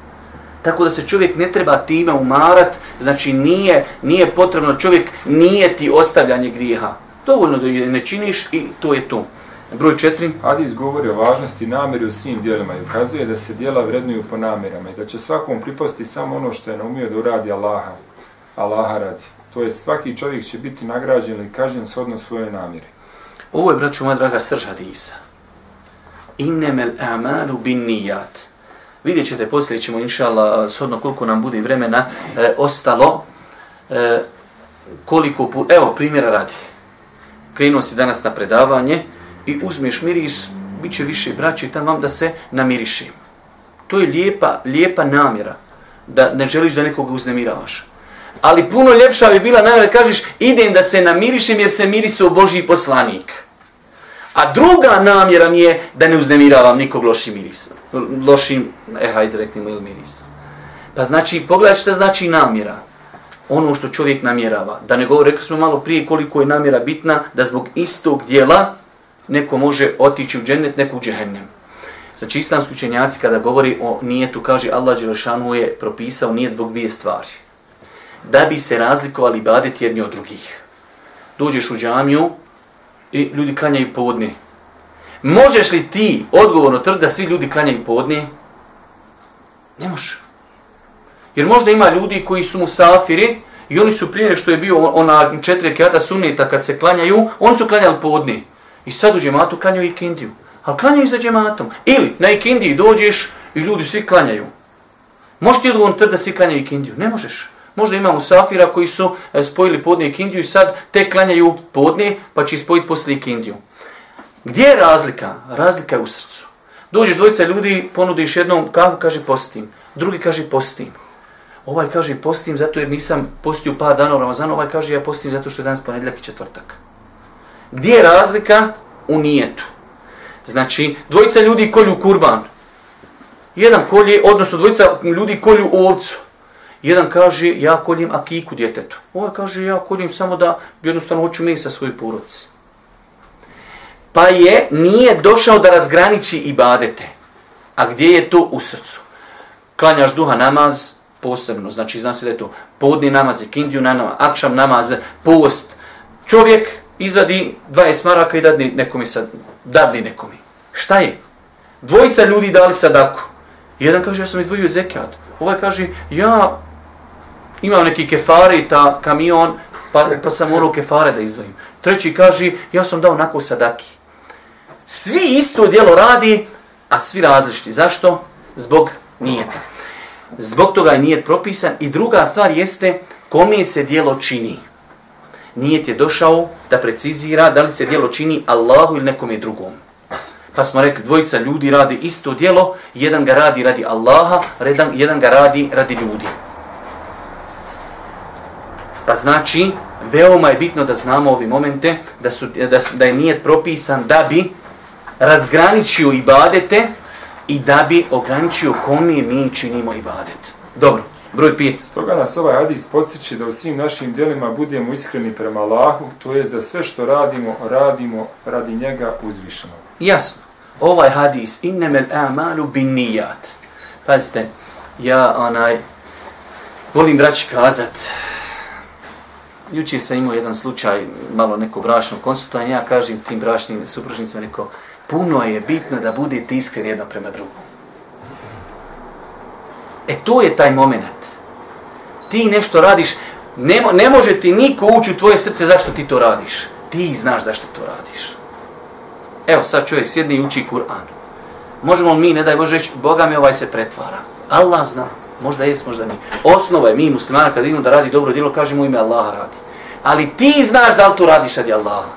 Tako da se čovjek ne treba time umarat, znači nije, nije potrebno čovjek nije ti ostavljanje grijeha. Dovoljno da je ne činiš i to je to. Broj četiri. Hadis govori o važnosti namjeri u svim dijelima i ukazuje da se dijela vrednuju po namjerama i da će svakom pripasti samo ono što je naumio da uradi Allaha. Allaha radi. To je svaki čovjek će biti nagrađen ili kažnjen shodno svoje namjere. Ovo je, braću moja draga, srž hadisa. Innemel amalu bin nijat. Vidjet ćete, poslije ćemo, inša Allah, shodno koliko nam bude vremena, e, ostalo, e, koliko, evo, primjera radi. Krenuo si danas na predavanje i uzmeš miris, bit će više braće tam vam da se namiriši. To je lijepa, lijepa namjera, da ne želiš da nekoga uznemiravaš. Ali puno ljepša bi bila namjera da kažeš idem da se namirišem jer se mirisi u Božji poslanik. A druga namjera mi je da ne uznemiravam nikog lošim mirisom. Lošim, eh, hajde reknimo, ili mirisom. Pa znači, pogledaj šta znači namjera. Ono što čovjek namjerava. Da ne govorim, rekli smo malo prije koliko je namjera bitna, da zbog istog dijela neko može otići u džennet, neko u džehennem. Znači, islamski učenjaci kada govori o nijetu, kaže Allah Đelešanu je propisao nijet zbog dvije stvari da bi se razlikovali ibadet jedni od drugih. Dođeš u džamiju i ljudi klanjaju podne. Možeš li ti odgovorno tvrditi da svi ljudi klanjaju podne? Ne možeš. Jer možda ima ljudi koji su musafiri i oni su prije što je bio ona četiri kjata sunnita kad se klanjaju, oni su klanjali podni. I sad u džematu klanjaju ikindiju. Ali klanjaju za džematom. Ili na ikindiji dođeš i ljudi svi klanjaju. Možeš ti odgovorno tvrditi da svi klanjaju ikindiju? Ne možeš. Možda ima musafira koji su e, spojili podne i kindiju i sad te klanjaju podne pa će spojiti poslije kindiju. Gdje je razlika? Razlika je u srcu. Dođeš dvojica ljudi, ponudiš jednom kafu, kaže postim. Drugi kaže postim. Ovaj kaže postim zato jer nisam postio par dana u Ramazanu. Ovaj kaže ja postim zato što je danas ponedljak i četvrtak. Gdje je razlika? U nijetu. Znači, dvojica ljudi kolju kurban. Jedan kolje, odnosno dvojica ljudi kolju ovcu. Jedan kaže, ja koljem akiku djetetu. Ovaj kaže, ja koljem samo da jednostavno hoću mesa svoj porodci. Pa je, nije došao da razgraniči ibadete. A gdje je to u srcu? Klanjaš duha namaz, posebno, znači zna se da je to podni namaz, kindiju namaz, akšam namaz, post. Čovjek izvadi 20 maraka i dadni nekomi sad, dadni nekomi. Šta je? Dvojica ljudi dali sadaku. Jedan kaže, ja sam izdvojio zekat. Ovaj kaže, ja imam neki kefare ta kamion, pa, pa sam morao kefare da izdvojim. Treći kaže, ja sam dao nako sadaki. Svi isto djelo radi, a svi različiti. Zašto? Zbog nijeta. Zbog toga je nijet propisan. I druga stvar jeste kome se djelo čini. Nijet je došao da precizira da li se djelo čini Allahu ili nekom je drugom. Pa smo rekli, dvojica ljudi radi isto djelo, jedan ga radi radi Allaha, jedan ga radi radi ljudi. Pa znači, veoma je bitno da znamo ovi momente, da, su, da, da je nijet propisan da bi razgraničio ibadete i da bi ograničio kome mi činimo ibadet. Dobro, broj pet. Stoga nas ovaj hadis podsjeći da u svim našim dijelima budemo iskreni prema Allahu, to jest da sve što radimo, radimo radi njega uzvišenog. Jasno. Ovaj hadis, innemel amalu bin nijat. Pazite, ja onaj, volim braći kazat, jučer sam imao jedan slučaj, malo neko brašno konsultanje, ja kažem tim brašnim supružnicima, rekao, puno je bitno da budete iskreni jedno prema drugom. E to je taj moment. Ti nešto radiš, ne, ne može ti niko ući u tvoje srce zašto ti to radiš. Ti znaš zašto to radiš. Evo sad čovjek sjedni i uči Kur'an. Možemo mi, ne daj Bože, reći, Boga mi ovaj se pretvara. Allah zna. Možda jes, možda mi. Osnova je mi muslimana kad vidimo da radi dobro djelo, kažemo ime Allaha radi. Ali ti znaš da li to radiš radi Allaha.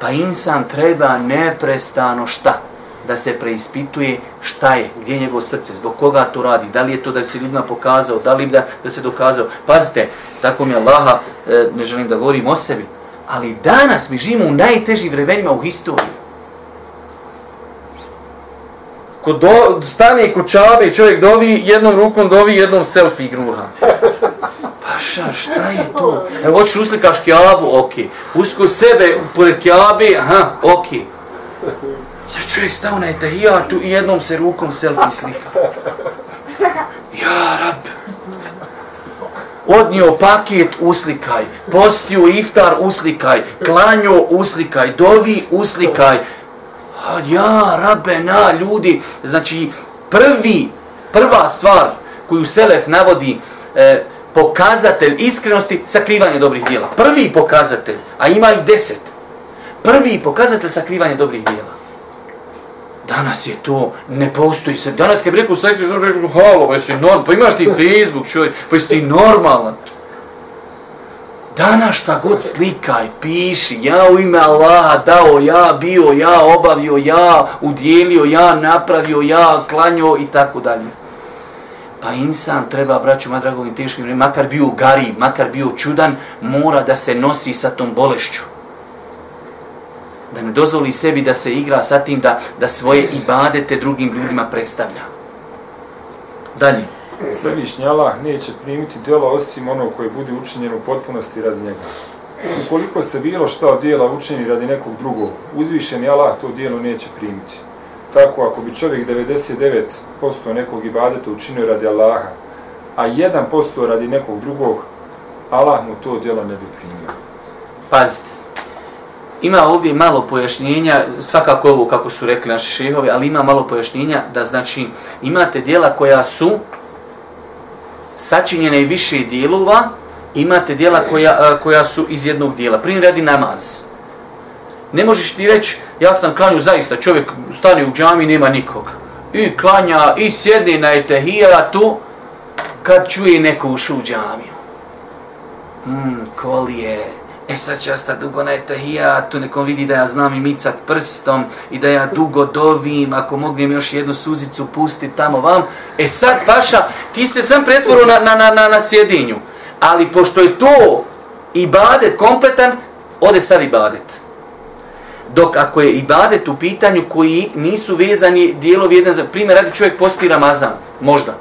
Pa insan treba neprestano šta? Da se preispituje šta je, gdje je njegov srce, zbog koga to radi, da li je to da se ljudima pokazao, da li da, da se dokazao. Pazite, tako mi je Allaha, e, ne želim da govorim o sebi, ali danas mi živimo u najtežim vremenima u historiji. Ko do, stane kućabe čabe, čovjek dovi, jednom rukom dovi, jednom selfie gruha. Paša, šta je to? Evo, hoćeš uslikaš kjabu, ok. Usko sebe pored kjabe, aha, ok. Sad čovjek stao na etahijatu i jednom se rukom selfie slika. Ja, rab. Odnio paket, uslikaj. Postio iftar, uslikaj. Klanjo, uslikaj. Dovi, uslikaj. Ja, rabe, na, ljudi. Znači, prvi, prva stvar koju Selef navodi, eh, pokazatelj iskrenosti, sakrivanje dobrih dijela. Prvi pokazatelj, a ima ih deset. Prvi pokazatelj sakrivanje dobrih dijela. Danas je to, ne postoji se. Danas kad bi rekao sektor, sam rekao, halo, pa jesi normal, pa imaš ti Facebook, čovjek, pa jesi ti normalan. Danas šta god slikaj, piši, ja u ime Allaha dao, ja bio, ja obavio, ja udjelio, ja napravio, ja klanio i tako dalje. Pa insan treba, braću, ma dragovim teškim, makar bio gari, makar bio čudan, mora da se nosi sa tom bolešću da ne dozvoli sebi da se igra sa tim da, da svoje ibadete drugim ljudima predstavlja. Dalje. Svevišnji Allah neće primiti djelo osim ono koje bude učinjeno u potpunosti radi njega. Ukoliko se bilo šta od dijela učini radi nekog drugog, uzvišeni Allah to dijelo neće primiti. Tako, ako bi čovjek 99% nekog ibadeta učinio radi Allaha, a 1% radi nekog drugog, Allah mu to djelo ne bi primio. Pazite, ima ovdje malo pojašnjenja, svakako ovo kako su rekli naši šehovi, ali ima malo pojašnjenja da znači imate dijela koja su sačinjene i više dijelova, imate dijela koja, koja su iz jednog dijela. Primjer radi namaz. Ne možeš ti reći, ja sam klanju zaista, čovjek stane u džami, nema nikog. I klanja, i sjedni na etehijatu, kad čuje neko ušu u džamiju. Hmm, kolije, E sad će ostati dugo na etahijatu, nekom vidi da ja znam i micat prstom i da ja dugo dovim, ako mognem još jednu suzicu pustiti tamo vam. E sad, paša, ti se sam pretvoru na, na, na, na, na sjedinju. Ali pošto je to ibadet kompletan, ode sad ibadet. Dok ako je ibadet u pitanju koji nisu vezani dijelovi jedan za primjer, radi čovjek posti Ramazan, možda.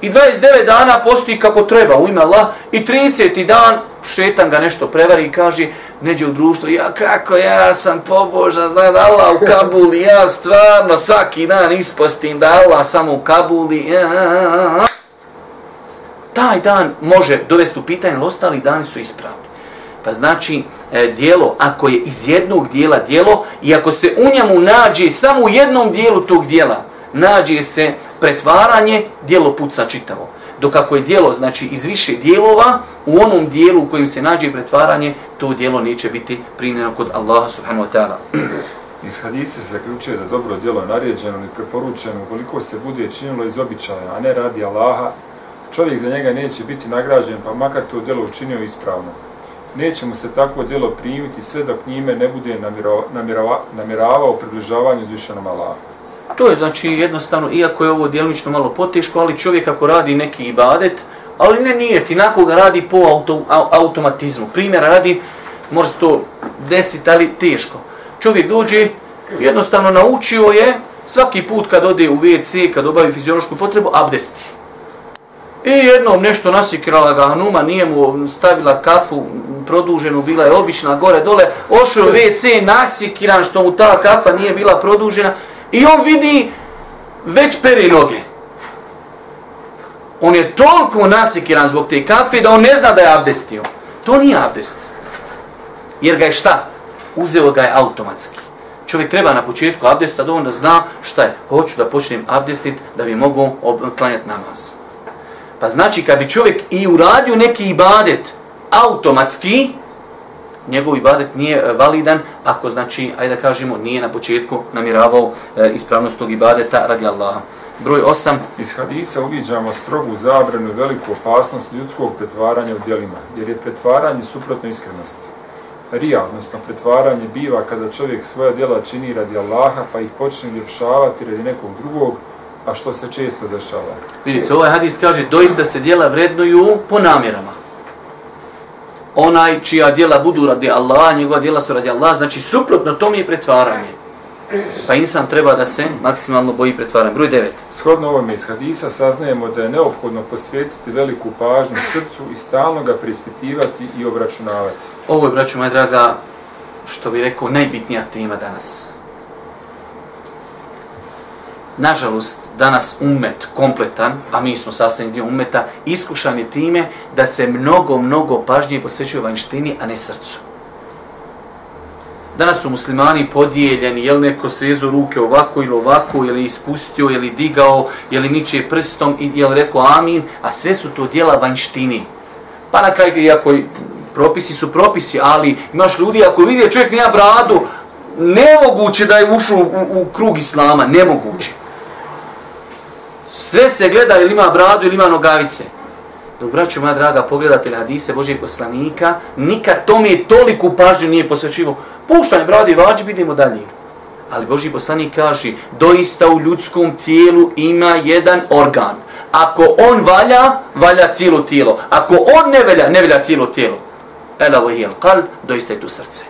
I 29 dana posti kako treba u ime Allah i 30. dan šetan ga nešto prevari i kaže neđe u društvo, ja kako ja sam pobožan, zna da Allah u Kabuli, ja stvarno svaki dan ispostim da Allah samo u Kabuli. Ja, ja, ja. Taj dan može dovesti u pitanje, ali ostali dani su ispravni. Pa znači, e, dijelo, ako je iz jednog dijela dijelo i ako se u njemu nađe samo u jednom dijelu tog dijela, nađe se pretvaranje, dijelo puca čitavo dok ako je dijelo znači iz više dijelova, u onom dijelu u kojim se nađe pretvaranje, to dijelo neće biti primljeno kod Allaha subhanahu wa ta'ala. Iz hadisa se zaključuje da dobro djelo je naređeno i preporučeno ukoliko se bude činilo iz običaja, a ne radi Allaha, čovjek za njega neće biti nagrađen, pa makar to djelo učinio ispravno nećemo se takvo djelo primiti sve dok njime ne bude namiravao, namiravao približavanje uzvišenom Allahu. To je znači jednostavno, iako je ovo djelomično malo poteško, ali čovjek ako radi neki ibadet, ali ne nije ti, nakon ga radi po auto, automatizmu. Primjera radi, može se to desiti, ali teško. Čovjek dođe, jednostavno naučio je, svaki put kad ode u WC, kad obavi fiziološku potrebu, abdesti. I jednom nešto nasikrala ga Hanuma, nije mu stavila kafu produženu, bila je obična, gore, dole, ošao je WC, nasikiran što mu ta kafa nije bila produžena, I on vidi već peri noge. On je toliko nasikiran zbog te kafe da on ne zna da je abdestio. To nije abdest. Jer ga je šta? Uzeo ga je automatski. Čovjek treba na početku abdesta da on zna šta je. Hoću da počnem abdestit da bi mogu klanjati namaz. Pa znači kad bi čovjek i uradio neki ibadet automatski, njegov ibadet nije e, validan ako znači, ajde da kažemo, nije na početku namiravao e, ispravnost tog ibadeta radi Allaha. Broj 8. Iz hadisa uviđamo strogu zabranu i veliku opasnost ljudskog pretvaranja u dijelima, jer je pretvaranje suprotno iskrenosti. Rija, odnosno pretvaranje, biva kada čovjek svoja djela čini radi Allaha, pa ih počne ljepšavati radi nekog drugog, a što se često dešava. Vidite, ovaj hadis kaže, doista se djela vrednuju po namjerama onaj čija djela budu radi Allah, njegova djela su radi Allah, znači suprotno to mi je pretvaranje. Pa insan treba da se maksimalno boji pretvaranja. Broj 9. Shodno ovome iz hadisa saznajemo da je neophodno posvetiti veliku pažnju srcu i stalno ga prispitivati i obračunavati. Ovo je, braću moja draga, što bi rekao, najbitnija tema danas. Nažalost, danas umet kompletan, a mi smo sastavni dio umeta, iskušan je time da se mnogo, mnogo pažnje posvećuje vanjštini, a ne srcu. Danas su muslimani podijeljeni, je li neko svezu ruke ovako ili ovako, je li ispustio, je li digao, je li niče prstom, je li rekao amin, a sve su to dijela vanjštini. Pa na kraju, iako propisi su propisi, ali imaš ljudi, ako vidi čovjek nema bradu, nemoguće da je ušao u, u, u krug islama, nemoguće. Sve se gleda ili ima bradu ili ima nogavice. Dok, braću moja draga, pogledate na hadise Božijeg poslanika, nikad tome toliku pažnju nije posvećivo. Puštanje brade i vađi, vidimo dalje. Ali Božji poslanik kaže, doista u ljudskom tijelu ima jedan organ. Ako on valja, valja cijelo tijelo. Ako on ne valja, ne valja cijelo tijelo. Ela vahi al qalb, doista je tu srce.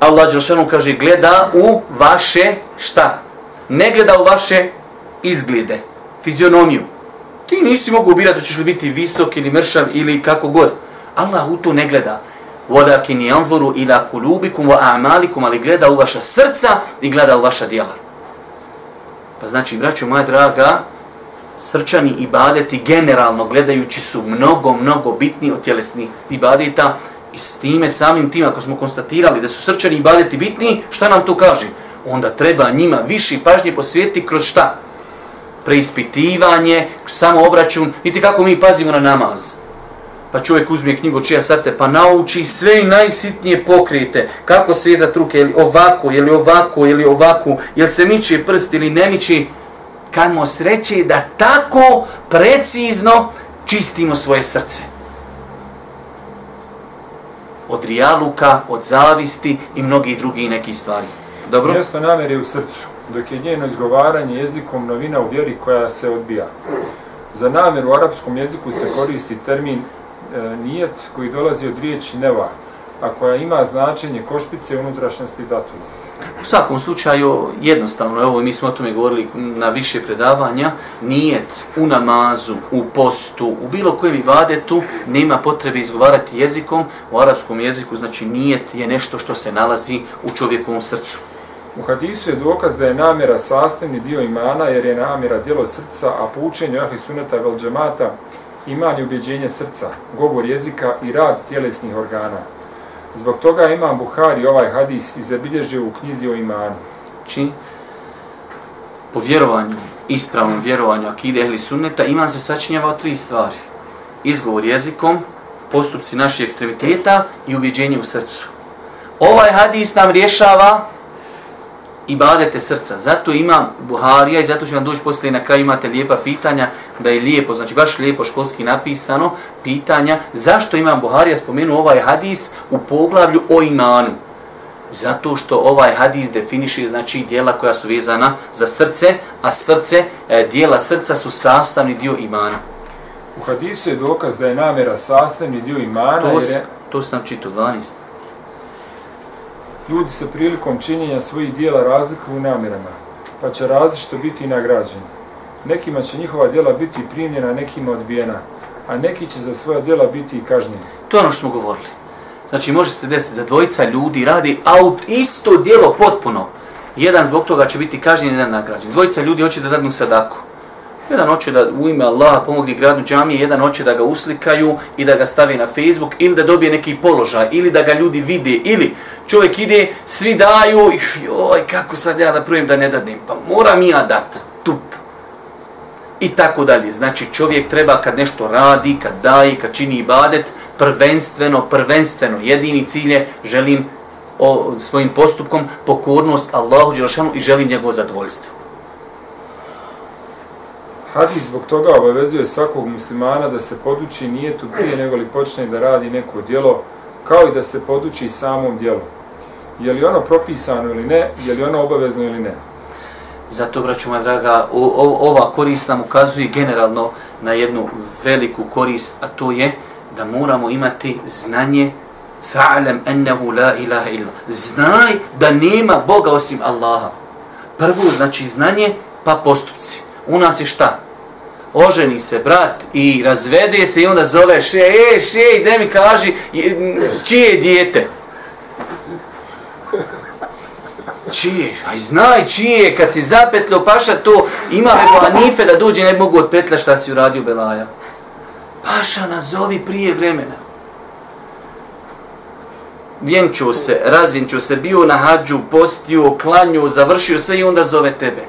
Allah Đelšanu kaže, gleda u vaše, šta? Ne gleda u vaše izglede, fizionomiju. Ti nisi mogu ubirati, ćeš li biti visok ili mršav ili kako god. Allah u to ne gleda. Walakin yanzuru ila kulubikum wa a'malikum, ali gleda u vaša srca i gleda u vaša djela. Pa znači, braćo moja draga, srčani ibadeti generalno gledajući su mnogo, mnogo bitni od tjelesnih ibadeta i s time samim tim, ako smo konstatirali da su srčani ibadeti bitni, šta nam to kaže? Onda treba njima više pažnje posvijeti kroz šta? Preispitivanje, samo obračun. Vidite kako mi pazimo na namaz. Pa čovjek uzme knjigu čija safte, pa nauči sve i najsitnije pokrete, Kako svezat ruke, ili ovako, ili ovako, ili ovako, jel se miče prst ili ne miče. Kad mo sreće da tako precizno čistimo svoje srce. Od rijaluka, od zavisti i mnogi drugi neki stvari. Dobro? Mjesto namere u srcu, dok je njeno izgovaranje jezikom novina u vjeri koja se odbija. Za namjeru u arapskom jeziku se koristi termin e, nijet koji dolazi od riječi neva, a koja ima značenje košpice unutrašnjosti datuma. U svakom slučaju, jednostavno, evo mi smo o tome govorili na više predavanja, nijet u namazu, u postu, u bilo kojem ibadetu, nema potrebe izgovarati jezikom, u arapskom jeziku, znači nijet je nešto što se nalazi u čovjekovom srcu. U hadisu je dokaz da je namjera sastavni dio imana, jer je namjera djelo srca, a po učenju ahli suneta vel džemata iman je ubjeđenje srca, govor jezika i rad tjelesnih organa. Zbog toga imam Buhari ovaj hadis i zabilježio u knjizi o imanu. Či po vjerovanju, ispravnom vjerovanju akide ehli sunneta, iman se sačinjava od tri stvari. Izgovor jezikom, postupci naših ekstremiteta i ubjeđenje u srcu. Ovaj hadis nam rješava ibadete srca. Zato imam Buharija i zato ću vam doći poslije na kraju imate lijepa pitanja, da je lijepo, znači baš lijepo školski napisano, pitanja, zašto imam Buharija spomenu ovaj hadis u poglavlju o imanu? Zato što ovaj hadis definiše znači dijela koja su vezana za srce, a srce, e, dijela srca su sastavni dio imana. U hadisu je dokaz da je namjera sastavni dio imana, To, jer je to sam čito 12 ljudi se prilikom činjenja svojih dijela razlikuju u namjerama, pa će različito biti i nagrađeni. Nekima će njihova dijela biti primljena, nekima odbijena, a neki će za svoja dijela biti i kažnjeni. To je ono što smo govorili. Znači, može se desiti da dvojica ljudi radi aut isto dijelo potpuno. Jedan zbog toga će biti kažnjen, jedan nagrađen. Dvojica ljudi hoće da dadnu sadaku. Jedan hoće da u ime Allaha pomogli gradu džamije, jedan hoće da ga uslikaju i da ga stavi na Facebook ili da dobije neki položaj ili da ga ljudi vide ili čovjek ide, svi daju i joj, kako sad ja da prvim da ne dadnem, pa moram ja dat, tup. I tako dalje. Znači čovjek treba kad nešto radi, kad daje, kad čini ibadet, prvenstveno, prvenstveno, jedini cilj je želim o, svojim postupkom pokornost Allahu Đelšanu i želim njegovo zadovoljstvo. Hadis zbog toga obavezuje svakog muslimana da se poduči nijetu prije nego li počne da radi neko djelo, kao i da se poduči samom djelu. Je li ono propisano ili ne, je li ono obavezno ili ne. Zato, braću moja draga, o, o, ova korist nam ukazuje generalno na jednu veliku korist, a to je da moramo imati znanje fa'lam ennehu la ilaha illa. Znaj da nema Boga osim Allaha. Prvo znači znanje, pa postupci. U nas je šta? Oženi se brat i razvede se i onda zove še, e, še, ide mi kaži, čije je dijete? Čije? Aj znaj čije, kad si zapetlio paša to, ima nego Anife da dođe, ne mogu od petla šta si uradio Belaja. Paša nazovi prije vremena vjenčuo se, razvjenčuo se, bio na hađu, postio, klanju, završio sve i onda zove tebe.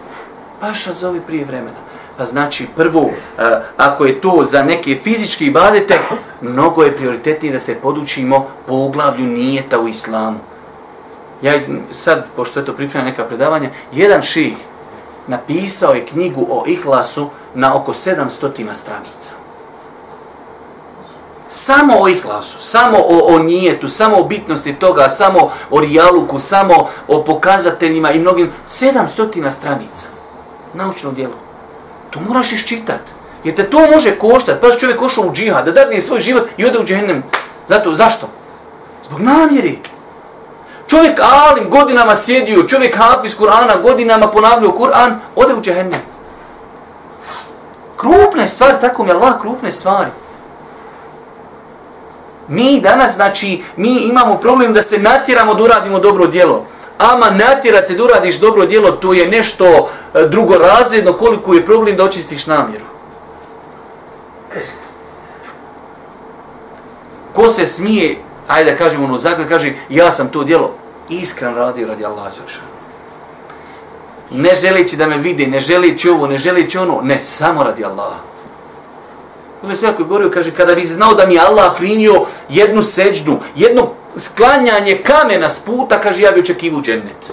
Paša zove prije vremena. Pa znači prvo, e, ako je to za neke fizičke ibadete, mnogo je prioritetnije da se podučimo po uglavlju nijeta u islamu. Ja sad, pošto je to pripremio neka predavanja, jedan ših napisao je knjigu o ihlasu na oko 700 stranica samo o ihlasu, samo o, o nijetu, samo o bitnosti toga, samo o rijaluku, samo o pokazateljima i mnogim, 700 stranica Naučno djelo. To moraš iščitati. Jer te to može koštati. Pa čovjek košao u džihad, da dadne svoj život i ode u džehennem. Zato, zašto? Zbog namjeri. Čovjek alim godinama sjedio, čovjek hafiz Kur'ana godinama ponavljao Kur'an, ode u džehennem. Krupne stvari, tako mi je Allah, krupne stvari. Mi danas, znači, mi imamo problem da se natjeramo da uradimo dobro djelo. Ama natjerat se da uradiš dobro djelo, to je nešto e, drugorazredno koliko je problem da očistiš namjeru. Ko se smije, ajde da kažem ono zagled, kaže, ja sam to djelo iskren radio radi Allah Đelša. Ne želići da me vidi, ne želići ovo, ne želići ono, ne, samo radi Allaha. Ili se jako govorio, kaže, kada bi znao da mi Allah primio jednu seđnu, jedno sklanjanje kamena s puta, kaže, ja bi očekivao džennet.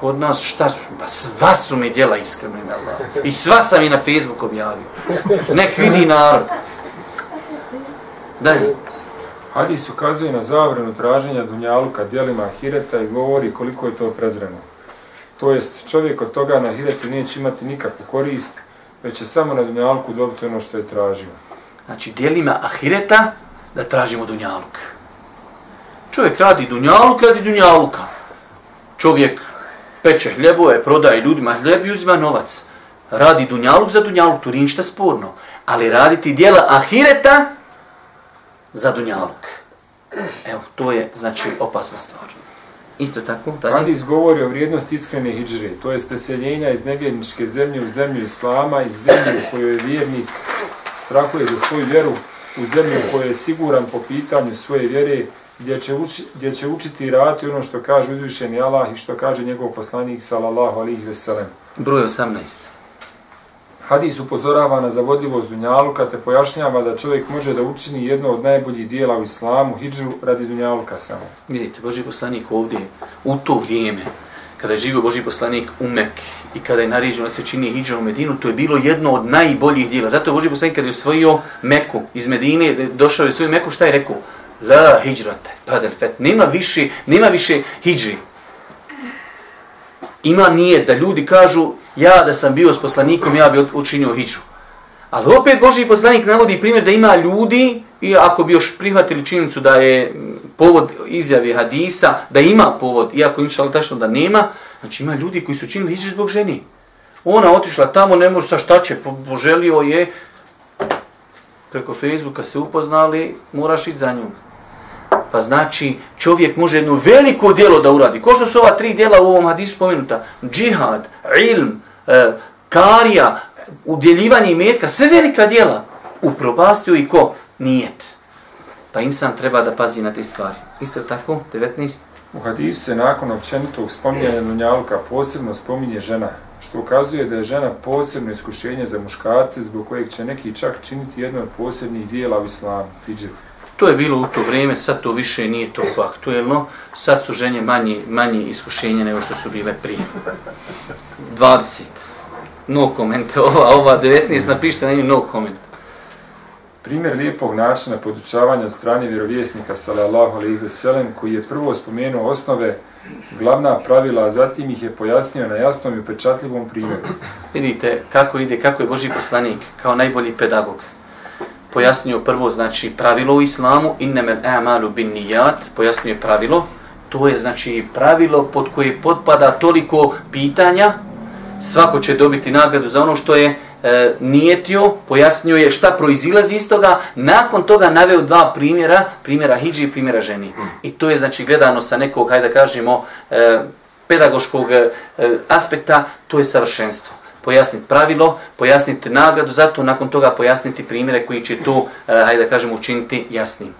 Kod nas šta su? Pa sva su mi djela iskreno ime Allah. I sva sam i na Facebook objavio. Nek vidi narod. Dalje. Hadis ukazuje na zabranu traženja dunjaluka djelima ahireta i govori koliko je to prezreno. To jest, čovjek od toga na ahireti neće imati nikakvu korist, već će samo na dunjalku dobiti ono što je tražio. Znači, dijelima ahireta da tražimo dunjaluk. Čovjek radi dunjaluk, radi dunjaluka. Čovjek peče hljebove, prodaje ljudima hljeb i uzima novac. Radi dunjaluk za dunjaluk, tu nije ništa sporno. Ali raditi dijela ahireta za dunjaluk. Evo, to je, znači, opasna stvar. Isto tako, dalje. Hadis govori o vrijednosti iskrene hijđre, to je preseljenja iz nevjerničke zemlje u zemlju Islama, iz zemlje u kojoj je vjernik strahuje za svoju vjeru, u zemlju u kojoj je siguran po pitanju svoje vjere, gdje će, uči, gdje će učiti i raditi ono što kaže uzvišeni Allah i što kaže njegov poslanik, sallallahu alihi veselem. Broj 18. Hadis upozorava na zavodljivost Dunjaluka te pojašnjava da čovjek može da učini jedno od najboljih dijela u islamu, hijđu, radi Dunjaluka samo. Vidite, Boži poslanik ovdje, u to vrijeme, kada je živio Boži poslanik u Mek i kada je nariđeno da se čini hijđa u Medinu, to je bilo jedno od najboljih dijela. Zato je Boži poslanik kada je osvojio Meku iz Medine, došao je svoju Meku, šta je rekao? La hijđrate, padel fet. Nema više, nema više hijđi. Ima nije da ljudi kažu ja da sam bio s poslanikom, ja bi učinio hijđu. Ali opet Boži poslanik navodi primjer da ima ljudi, i ako bi još prihvatili činjenicu da je povod izjave hadisa, da ima povod, iako im šal tačno da nema, znači ima ljudi koji su učinili hijđu zbog ženi. Ona otišla tamo, ne može sa šta će, poželio je, preko Facebooka se upoznali, moraš ići za njom. Pa znači čovjek može jedno veliko dijelo da uradi. Ko što su ova tri dijela u ovom hadisu spomenuta? Džihad, ilm, e, karija, udjeljivanje imetka, sve velika dijela. Upropastio i ko? Nijet. Pa insan treba da pazi na te stvari. Isto tako, 19. U hadisu se nakon općenitog spominjanja Nunjaluka posebno spominje žena, što ukazuje da je žena posebno iskušenje za muškarce zbog kojeg će neki čak činiti jedno od posebnih dijela u islamu. Hidžet. To je bilo u to vrijeme, sad to više nije to aktuelno. Sad su ženje manje, manje iskušenje nego što su bile prije. 20. No comment. Ova, ova 19 napišite na njih no comment. Primjer lijepog načina podučavanja od strane vjerovjesnika sallallahu alaihi ve sellem koji je prvo spomenuo osnove glavna pravila, a zatim ih je pojasnio na jasnom i upečatljivom primjeru. Vidite kako ide, kako je Boži poslanik kao najbolji pedagog pojasnio prvo znači pravilo u islamu, innemel a'malu bin nijat, pojasnio je pravilo, to je znači pravilo pod koje potpada toliko pitanja, svako će dobiti nagradu za ono što je e, nijetio, pojasnio je šta proizilazi iz toga, nakon toga naveo dva primjera, primjera hijđi i primjera ženi. I to je znači gledano sa nekog, hajde da kažemo, e, pedagoškog e, aspekta, to je savršenstvo. Pojasniti pravilo, pojasniti nagradu, zato nakon toga pojasniti primjere koji će to, e, hajde da kažemo, učiniti jasnim.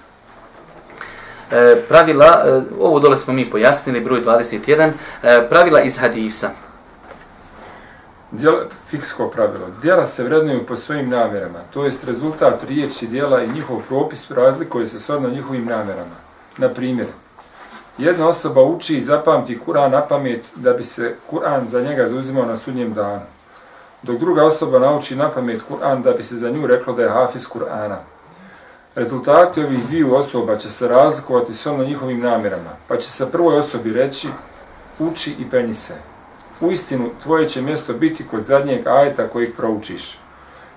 E, pravila, e, ovo dole smo mi pojasnili, broj 21, e, pravila iz hadisa. Djela, fiksko pravilo. Djela se vrednuju po svojim namjerama. To jest rezultat riječi djela i njihov propis razlikuje se shodno njihovim namjerama. Na primjer, jedna osoba uči i zapamti Kur'an na pamet da bi se Kur'an za njega zauzimao na sudnjem danu. Dok druga osoba nauči na pamet Kur'an da bi se za nju reklo da je hafiz Kur'ana. Rezultati ovih dviju osoba će se razlikovati shodno njihovim namjerama, pa će se prvoj osobi reći uči i penji se u istinu tvoje će mjesto biti kod zadnjeg ajeta kojeg proučiš,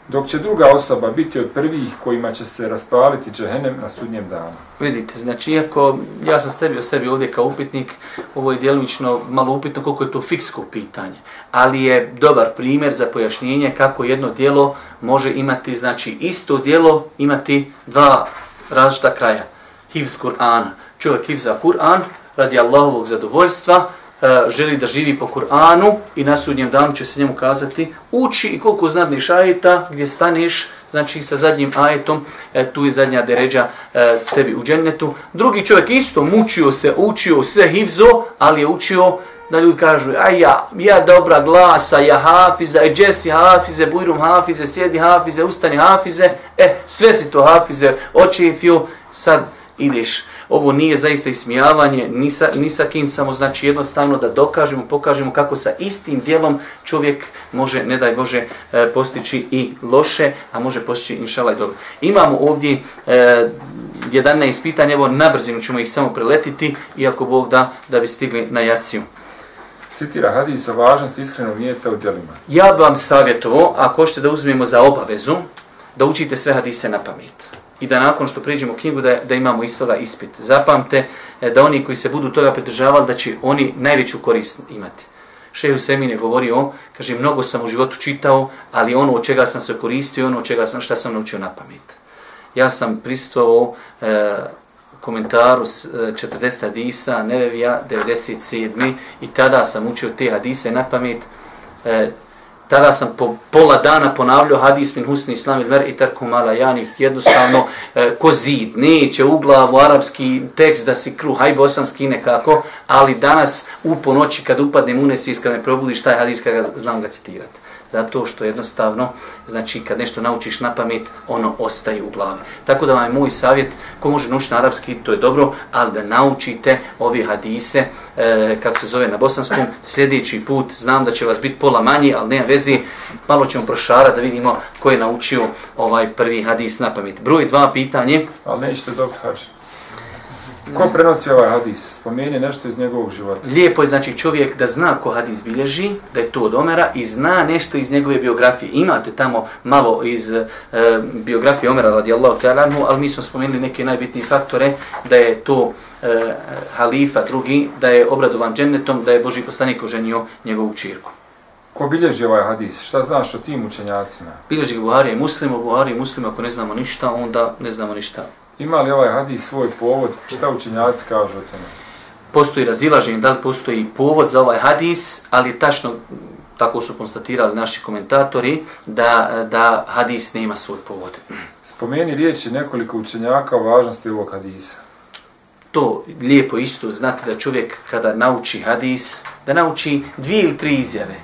dok će druga osoba biti od prvih kojima će se raspaliti džehennem na sudnjem danu. Vidite, znači, iako ja sam stavio sebi ovdje kao upitnik, ovo je djelovično malo upitno koliko je to fiksko pitanje, ali je dobar primjer za pojašnjenje kako jedno dijelo može imati, znači, isto dijelo imati dva različita kraja. Hivz Kur'an, čovjek hivza Kur'an, radi Allahovog zadovoljstva, E, želi da živi po Kur'anu i na sudnjem danu će se njemu kazati uči i koliko znadniš ajeta gdje staneš znači sa zadnjim ajetom e, tu je zadnja deređa e, tebi u džennetu. Drugi čovjek isto mučio se učio sve hivzo ali je učio da ljudi kažu a ja, ja dobra glasa ja hafiza, e džesi hafize bujrum hafize, sjedi hafize ustani hafize, e sve si to hafize očefio sad ideš ovo nije zaista ismijavanje ni sa, ni sa kim, samo znači jednostavno da dokažemo, pokažemo kako sa istim dijelom čovjek može, ne daj Bože, e, postići i loše, a može postići inšala i dobro. Imamo ovdje e, 11 pitanja, evo na brzinu ćemo ih samo preletiti, iako Bog da, da bi stigli na jaciju. Citira hadis o važnosti iskrenog nijeta u djelima. Ja bi vam savjetovao, ako hoćete da uzmemo za obavezu, da učite sve hadise na pamet i da nakon što priđemo knjigu da, da imamo istoga ispit. Zapamte e, da oni koji se budu toga pridržavali da će oni najveću korist imati. Šeju Semin je govorio, kaže, mnogo sam u životu čitao, ali ono od čega sam se koristio, ono od čega sam, šta sam naučio na pamet. Ja sam pristovao e, komentaru s, e, 40 hadisa, Nevevija, 97. I tada sam učio te hadise na pamet. E, tada sam po pola dana ponavljao hadis min husni islam il mer i tarku mala janih, jednostavno e, ko zid, neće u glavu arapski tekst da si kruh, haj bosanski nekako, ali danas u ponoći kad upadnem u nesvijest, kad me probudiš taj hadis, kada znam ga citirati zato što jednostavno, znači kad nešto naučiš na pamet, ono ostaje u glavi. Tako da vam je moj savjet, ko može naučiti na arapski, to je dobro, ali da naučite ove hadise, e, kako se zove na bosanskom, sljedeći put, znam da će vas biti pola manji, ali nema vezi, malo ćemo prošara da vidimo ko je naučio ovaj prvi hadis na pamet. Broj dva pitanje. Ali nećete dobiti hađe. Ko prenosi ovaj hadis? Spomeni nešto iz njegovog života. Lijepo je znači čovjek da zna ko hadis bilježi, da je to od Omera i zna nešto iz njegove biografije. Imate tamo malo iz e, biografije Omera radijallahu ta'ala, ali mi smo spomenuli neke najbitnije faktore da je to e, halifa drugi, da je obradovan džennetom, da je Boži poslanik oženio njegovu čirku. Ko bilježi ovaj hadis? Šta znaš o tim učenjacima? Bilježi Buhari je muslim, o Buhari je muslim, ako ne znamo ništa, onda ne znamo ništa Ima li ovaj hadis svoj povod? Šta učenjaci kažu o tome? Postoji razilaženje, da li postoji povod za ovaj hadis, ali tačno tako su konstatirali naši komentatori, da, da hadis nema svoj povod. Spomeni riječi nekoliko učenjaka o važnosti ovog hadisa. To lijepo isto znati da čovjek kada nauči hadis, da nauči dvije ili tri izjave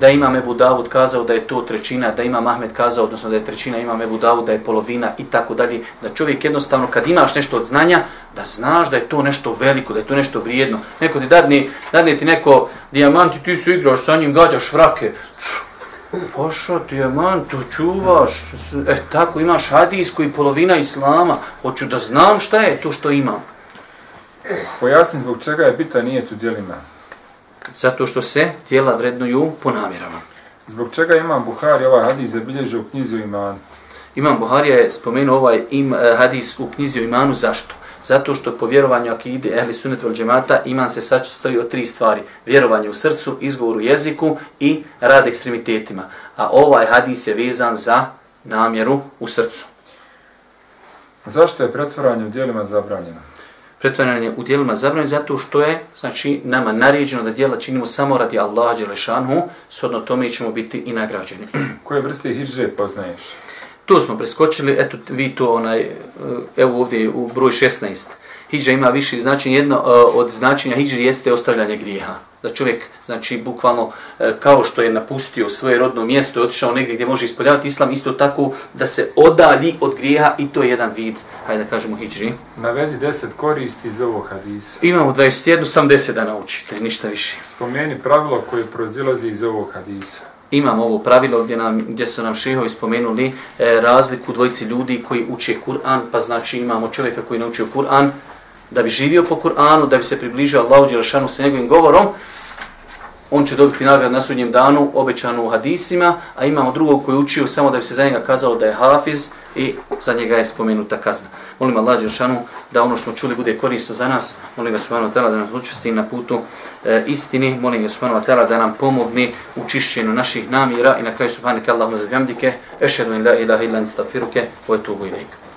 da ima Ebu Davud kazao da je to trećina, da ima Mahmed kazao, odnosno da je trećina, ima Ebu Davud da je polovina i tako dalje. Da čovjek jednostavno kad imaš nešto od znanja, da znaš da je to nešto veliko, da je to nešto vrijedno. Neko ti dadne, dadne ti neko dijamant i ti su igraš sa njim, gađaš vrake. Pošao dijamant, to čuvaš. E, tako imaš hadis koji polovina islama. Hoću da znam šta je to što imam. Pojasni zbog čega je bitan nije tu dijelima. Zato što se tijela vrednuju po namjerama. Zbog čega imam Buhari ovaj hadis zabilježio u knjizu imanu? Imam Buharija je spomenuo ovaj im, eh, hadis u knjizi o imanu. Zašto? Zato što po vjerovanju akide ehli sunnet vel džemata iman se sastoji od tri stvari. Vjerovanje u srcu, izgovoru jeziku i rad ekstremitetima. A ovaj hadis je vezan za namjeru u srcu. Zašto je pretvaranje u dijelima zabranjeno? Pretvaranje u dijelima zabranjeno zato što je znači nama naređeno da dijela činimo samo radi Allaha dželešanhu, shodno tome ćemo biti i nagrađeni. Koje vrste hidžre poznaješ? To smo preskočili, eto vi to onaj, evo ovdje u broj 16. Hidža ima više značenja, jedno e, od značenja hidžri jeste ostavljanje grijeha. Da čovjek, znači, bukvalno e, kao što je napustio svoje rodno mjesto i otišao negdje gdje može ispoljavati islam, isto tako da se odali od grijeha i to je jedan vid, hajde da kažemo, hidžri. Navedi deset koristi iz ovog hadisa. Imamo 21, sam 10 da naučite, ništa više. Spomeni pravilo koje proizilazi iz ovog hadisa imamo ovo pravilo gdje, nam, gdje su nam šehovi spomenuli e, razliku dvojici ljudi koji uče Kur'an, pa znači imamo čovjeka koji naučio Kur'an da bi živio po Kur'anu, da bi se približio Allahu Đelešanu sa njegovim govorom, on će dobiti nagrad na sudnjem danu, obećanu u hadisima, a imamo drugog koji je učio samo da bi se za njega kazalo da je hafiz i za njega je spomenuta kazna. Molim Allah Đeršanu da ono što smo čuli bude korisno za nas, molim ga Subhanahu Tala da nas učesti na putu e, istini, molim ga Subhanahu Tala da nam pomogne u čišćenju naših namjera i na kraju Subhanahu Allahumma za bjamdike, ešhedu in la ilaha illa nistagfiruke, o etubu ilaika.